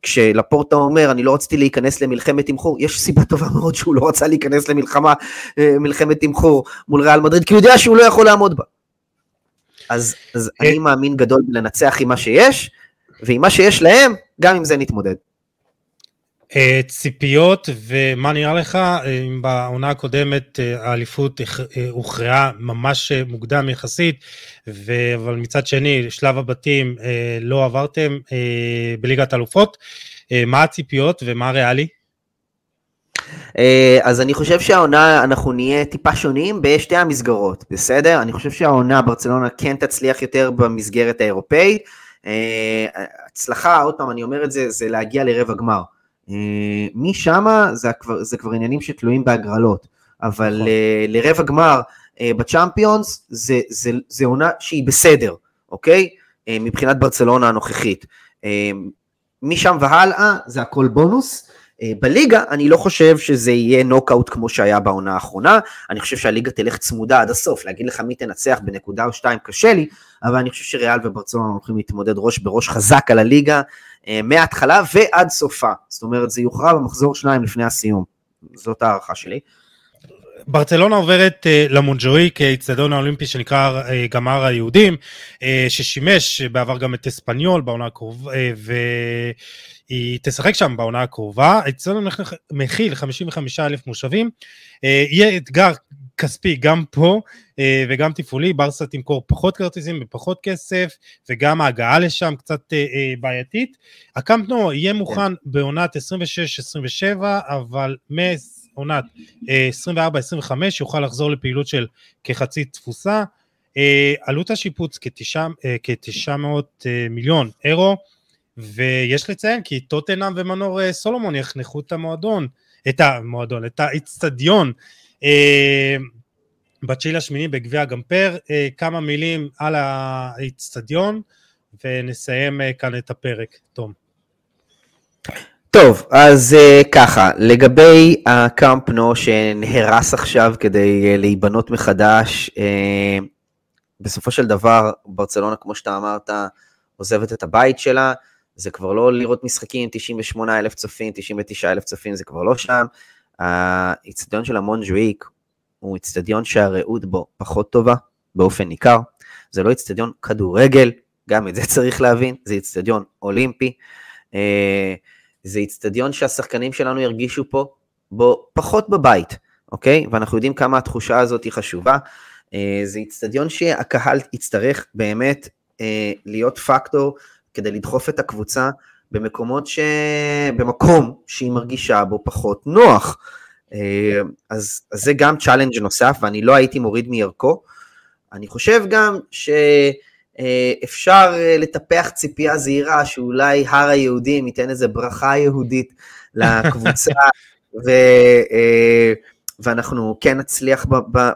כשלפורטה אומר, אני לא רציתי להיכנס למלחמת תמחור, יש סיבה טובה מאוד שהוא לא רצה להיכנס למלחמה, אה, מלחמת תמחור מול ריאל מדריד, כי הוא יודע שהוא לא יכול לעמוד בה. אז, אז אה. אני מאמין גדול בלנצח עם מה שיש, ועם מה שיש להם, גם עם זה נתמודד. אה, ציפיות ומה נראה לך אם בעונה הקודמת האליפות הוכרעה ממש מוקדם יחסית, אבל מצד שני שלב הבתים לא עברתם בליגת אלופות, מה הציפיות ומה הריאלי? אז אני חושב שהעונה אנחנו נהיה טיפה שונים בשתי המסגרות, בסדר? אני חושב שהעונה ברצלונה כן תצליח יותר במסגרת האירופאית. הצלחה, עוד פעם אני אומר את זה, זה להגיע לרבע גמר. אה, משם זה, זה כבר עניינים שתלויים בהגרלות, אבל נכון. אה, לרבע גמר אה, בצ'אמפיונס זה, זה, זה עונה שהיא בסדר, אוקיי? מבחינת ברצלונה הנוכחית. משם והלאה זה הכל בונוס. בליגה אני לא חושב שזה יהיה נוקאוט כמו שהיה בעונה האחרונה, אני חושב שהליגה תלך צמודה עד הסוף, להגיד לך מי תנצח בנקודה או שתיים קשה לי, אבל אני חושב שריאל וברצלונה הולכים להתמודד ראש בראש חזק על הליגה, מההתחלה ועד סופה. זאת אומרת, זה יוכרע במחזור שניים לפני הסיום. זאת הערכה שלי. ברצלונה עוברת uh, למונג'ואי כאיצטדיון האולימפי שנקרא uh, גמר היהודים, uh, ששימש בעבר גם את אספניול בעונה הקרובה, uh, והיא תשחק שם בעונה הקרובה. האיצטדיון מכיל 55 אלף מושבים. Uh, יהיה אתגר כספי גם פה אה, וגם תפעולי, ברסה תמכור פחות כרטיסים בפחות כסף וגם ההגעה לשם קצת אה, אה, בעייתית. הקמפנו יהיה כן. מוכן בעונת 26-27 אבל עונת 24-25 יוכל לחזור לפעילות של כחצי תפוסה. עלות השיפוץ כ-900 מיליון אירו, ויש לציין כי טוטנאם ומנור סולומון יחנכו את המועדון, את המועדון, את האיצטדיון בתשיעי לשמיני בגביע הגמפר, אה, כמה מילים על האיצטדיון ונסיים אה, כאן את הפרק, תום. טוב, אז ככה, לגבי הקאמפ נו שנהרס עכשיו כדי להיבנות מחדש, בסופו של דבר ברצלונה, כמו שאתה אמרת, עוזבת את הבית שלה, זה כבר לא לראות משחקים עם 98 אלף צופים, 99 אלף צופים, זה כבר לא שם. האיצטדיון של המונג'וויק הוא איצטדיון שהרעות בו פחות טובה באופן ניכר. זה לא איצטדיון כדורגל, גם את זה צריך להבין, זה איצטדיון אולימפי. אה, זה איצטדיון שהשחקנים שלנו ירגישו פה בו פחות בבית, אוקיי? ואנחנו יודעים כמה התחושה הזאת היא חשובה. אה, זה איצטדיון שהקהל יצטרך באמת אה, להיות פקטור כדי לדחוף את הקבוצה במקומות ש... במקום שהיא מרגישה בו פחות נוח. אה, אז, אז זה גם challenge נוסף, ואני לא הייתי מוריד מערכו. אני חושב גם שאפשר אה, לטפח ציפייה זהירה שאולי הר היהודים ייתן איזה ברכה יהודית (laughs) לקבוצה, ו, אה, ואנחנו כן נצליח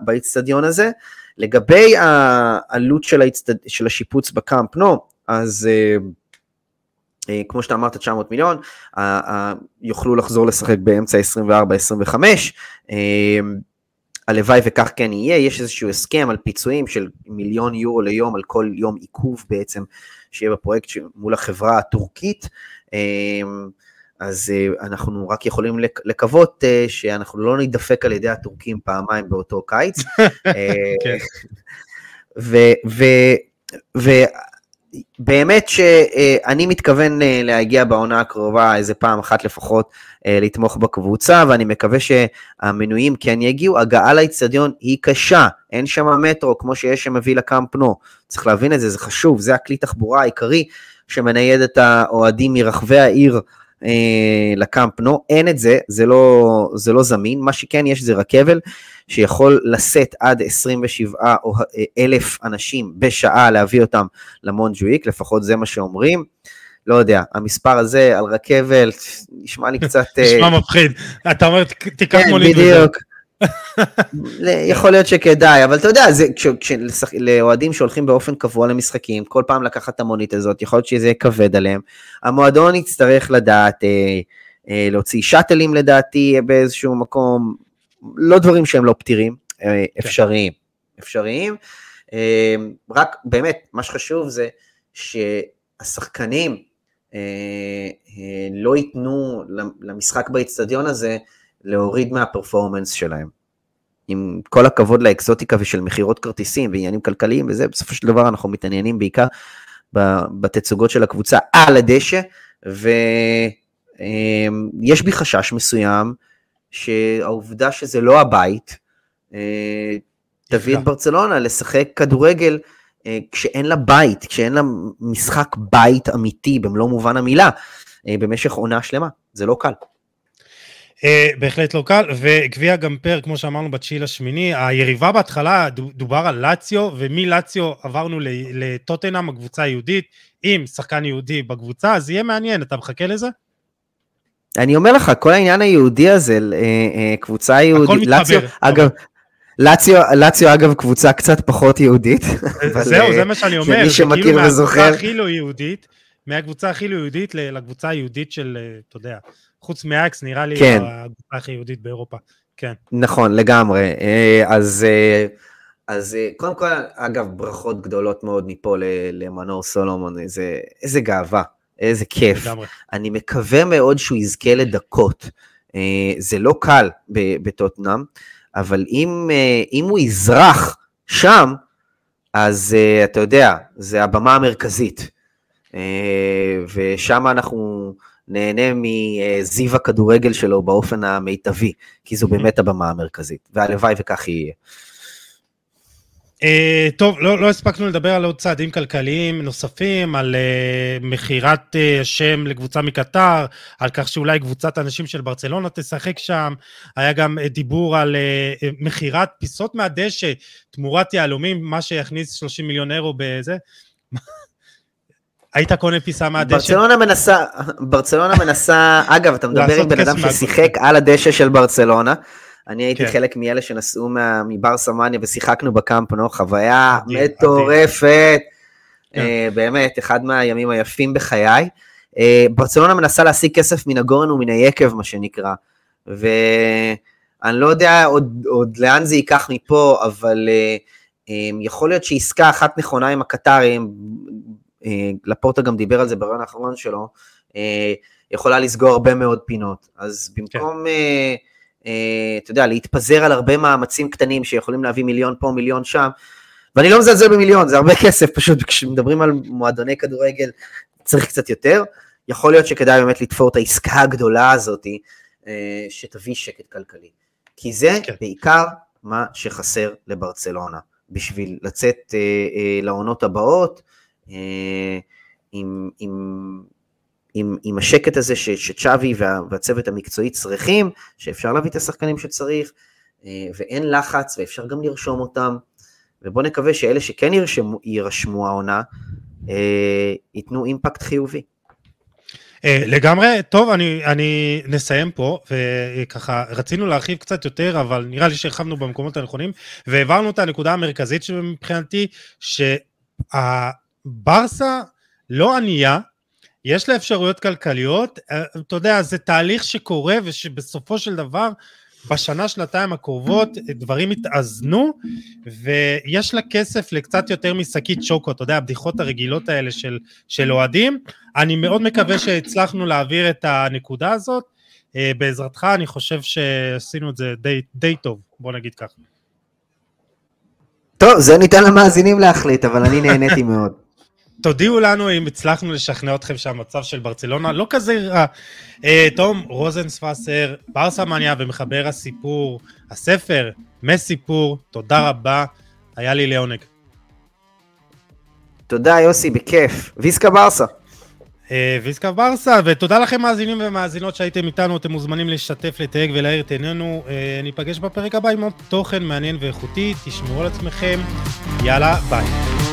באיצטדיון הזה. לגבי העלות של, ההצטד... של השיפוץ בקאמפ נו, אז אה, כמו שאתה אמרת 900 מיליון, יוכלו לחזור לשחק באמצע 24-25, אה, הלוואי וכך כן יהיה, יש איזשהו הסכם על פיצויים של מיליון יורו ליום על כל יום עיכוב בעצם שיהיה בפרויקט מול החברה הטורקית, אה, אז אנחנו רק יכולים לקוות שאנחנו לא נידפק על ידי הטורקים פעמיים באותו קיץ. (laughs) כן. באמת שאני מתכוון אה, להגיע בעונה הקרובה איזה פעם אחת לפחות אה, לתמוך בקבוצה, ואני מקווה שהמנויים כן יגיעו. הגעה לאיצטדיון היא קשה, אין שם מטרו כמו שיש שמביא לקאמפ נו. צריך להבין את זה, זה חשוב, זה הכלי תחבורה העיקרי שמנייד את האוהדים מרחבי העיר אה, לקאמפ נו, אין את זה, זה לא, זה לא זמין, מה שכן יש זה רכבל שיכול לשאת עד 27 אלף אנשים בשעה להביא אותם למונג'וויק, לפחות זה מה שאומרים. לא יודע, המספר הזה על רכבל, נשמע לי (laughs) קצת... נשמע אה, מפחיד, אתה אומר תיקח כן, מונית. בדיוק. יכול להיות שכדאי, אבל אתה יודע, זה, כש, כש, לאוהדים שהולכים באופן קבוע למשחקים, כל פעם לקחת את המונית הזאת, יכול להיות שזה יהיה כבד עליהם. המועדון יצטרך לדעת, אה, אה, להוציא שאטלים לדעתי באיזשהו מקום, לא דברים שהם לא פתירים, אה, כן. אפשריים. אפשריים. אה, רק באמת, מה שחשוב זה שהשחקנים אה, אה, לא ייתנו למשחק באיצטדיון הזה, להוריד מהפרפורמנס שלהם. עם כל הכבוד לאקזוטיקה ושל מכירות כרטיסים ועניינים כלכליים וזה, בסופו של דבר אנחנו מתעניינים בעיקר בתצוגות של הקבוצה על הדשא, ויש בי חשש מסוים שהעובדה שזה לא הבית, אה, תביא את ברצלונה לשחק כדורגל אה, כשאין לה בית, כשאין לה משחק בית אמיתי במלוא מובן המילה, אה, במשך עונה שלמה, זה לא קל. Uh, בהחלט לא קל, וגביע גמפר, כמו שאמרנו בתשיעי לשמיני, היריבה בהתחלה דובר על לאציו, ומלאציו עברנו לטוטנאם, הקבוצה היהודית, עם שחקן יהודי בקבוצה, אז יהיה מעניין, אתה מחכה לזה? אני אומר לך, כל העניין היהודי הזה, uh, uh, קבוצה יהודית, הכל מתחבר. לאציו, אגב, לאציו, לאציו אגב קבוצה קצת פחות יהודית. (laughs) זהו, זה מה שאני אומר, זה כאילו מהקבוצה הכי לא יהודית, מהקבוצה הכי לא יהודית לקבוצה היהודית של, אתה יודע, חוץ מאקס, נראה לי כן. הקבוצה הכי יהודית באירופה. כן. נכון, לגמרי. אה, אז, אה, אז אה, קודם כל, אגב, ברכות גדולות מאוד מפה למנור סולומון, איזה, איזה גאווה, איזה כיף. לגמרי. אני מקווה מאוד שהוא יזכה לדקות. זה לא קל בטוטנאם, אבל אם, אם הוא יזרח שם, אז אתה יודע, זה הבמה המרכזית. ושם אנחנו נהנה מזיו הכדורגל שלו באופן המיטבי, כי זו באמת הבמה המרכזית, והלוואי וכך יהיה. Uh, טוב, לא, לא הספקנו לדבר על עוד צעדים כלכליים נוספים, על uh, מכירת uh, שם לקבוצה מקטר, על כך שאולי קבוצת אנשים של ברצלונה תשחק שם, היה גם uh, דיבור על uh, מכירת פיסות מהדשא תמורת יהלומים, מה שיכניס 30 מיליון אירו בזה. היית קונה פיסה מהדשא? ברצלונה מנסה, ברצלונה מנסה, אגב, אתה מדבר עם בן אדם ששיחק על הדשא של ברצלונה. אני הייתי כן. חלק מאלה שנסעו מבר סמניה ושיחקנו בקמפ נו, חוויה מטורפת. כן. Uh, באמת, אחד מהימים היפים בחיי. Uh, ברצלונה מנסה להשיג כסף מן הגורן ומן היקב, מה שנקרא. ואני לא יודע עוד, עוד לאן זה ייקח מפה, אבל uh, um, יכול להיות שעסקה אחת נכונה עם הקטרים, לפורטה גם דיבר על זה ברעיון האחרון שלו, uh, יכולה לסגור הרבה מאוד פינות. אז במקום... כן. אה, אתה יודע, להתפזר על הרבה מאמצים קטנים שיכולים להביא מיליון פה, מיליון שם, ואני לא מזלזל במיליון, זה הרבה (laughs) כסף, פשוט כשמדברים על מועדוני כדורגל צריך קצת יותר. יכול להיות שכדאי באמת לתפור את העסקה הגדולה הזאת, אה, שתביא שקט כלכלי. כי זה כן. בעיקר מה שחסר לברצלונה, בשביל לצאת אה, לעונות הבאות, עם, עם עם, עם השקט הזה ש, שצ'אבי וה, והצוות המקצועי צריכים, שאפשר להביא את השחקנים שצריך, אה, ואין לחץ ואפשר גם לרשום אותם, ובואו נקווה שאלה שכן ירשמו, יירשמו העונה, אה, ייתנו אימפקט חיובי. אה, לגמרי, טוב, אני, אני נסיים פה, וככה, רצינו להרחיב קצת יותר, אבל נראה לי שהרחבנו במקומות הנכונים, והעברנו את הנקודה המרכזית מבחינתי, שהברסה לא ענייה, יש לה אפשרויות כלכליות, אה, אתה יודע, זה תהליך שקורה ושבסופו של דבר בשנה, שנתיים הקרובות דברים יתאזנו ויש לה כסף לקצת יותר משקית שוקו, אתה יודע, הבדיחות הרגילות האלה של, של אוהדים. אני מאוד מקווה שהצלחנו להעביר את הנקודה הזאת. אה, בעזרתך אני חושב שעשינו את זה די, די טוב, בוא נגיד ככה. טוב, זה ניתן למאזינים להחליט, אבל אני נהניתי מאוד. (laughs) תודיעו לנו אם הצלחנו לשכנע אתכם שהמצב של ברצלונה לא כזה רע. אה, תום רוזנספסר, ברסה מניה ומחבר הסיפור, הספר, מסיפור, תודה רבה, היה לי לעונג. תודה יוסי, בכיף. ויסקה ברסה. אה, ויסקה ברסה, ותודה לכם מאזינים ומאזינות שהייתם איתנו, אתם מוזמנים לשתף, לתייג ולהאיר את עינינו. אה, ניפגש בפרק הבא עם עוד תוכן מעניין ואיכותי, תשמעו על עצמכם, יאללה, ביי.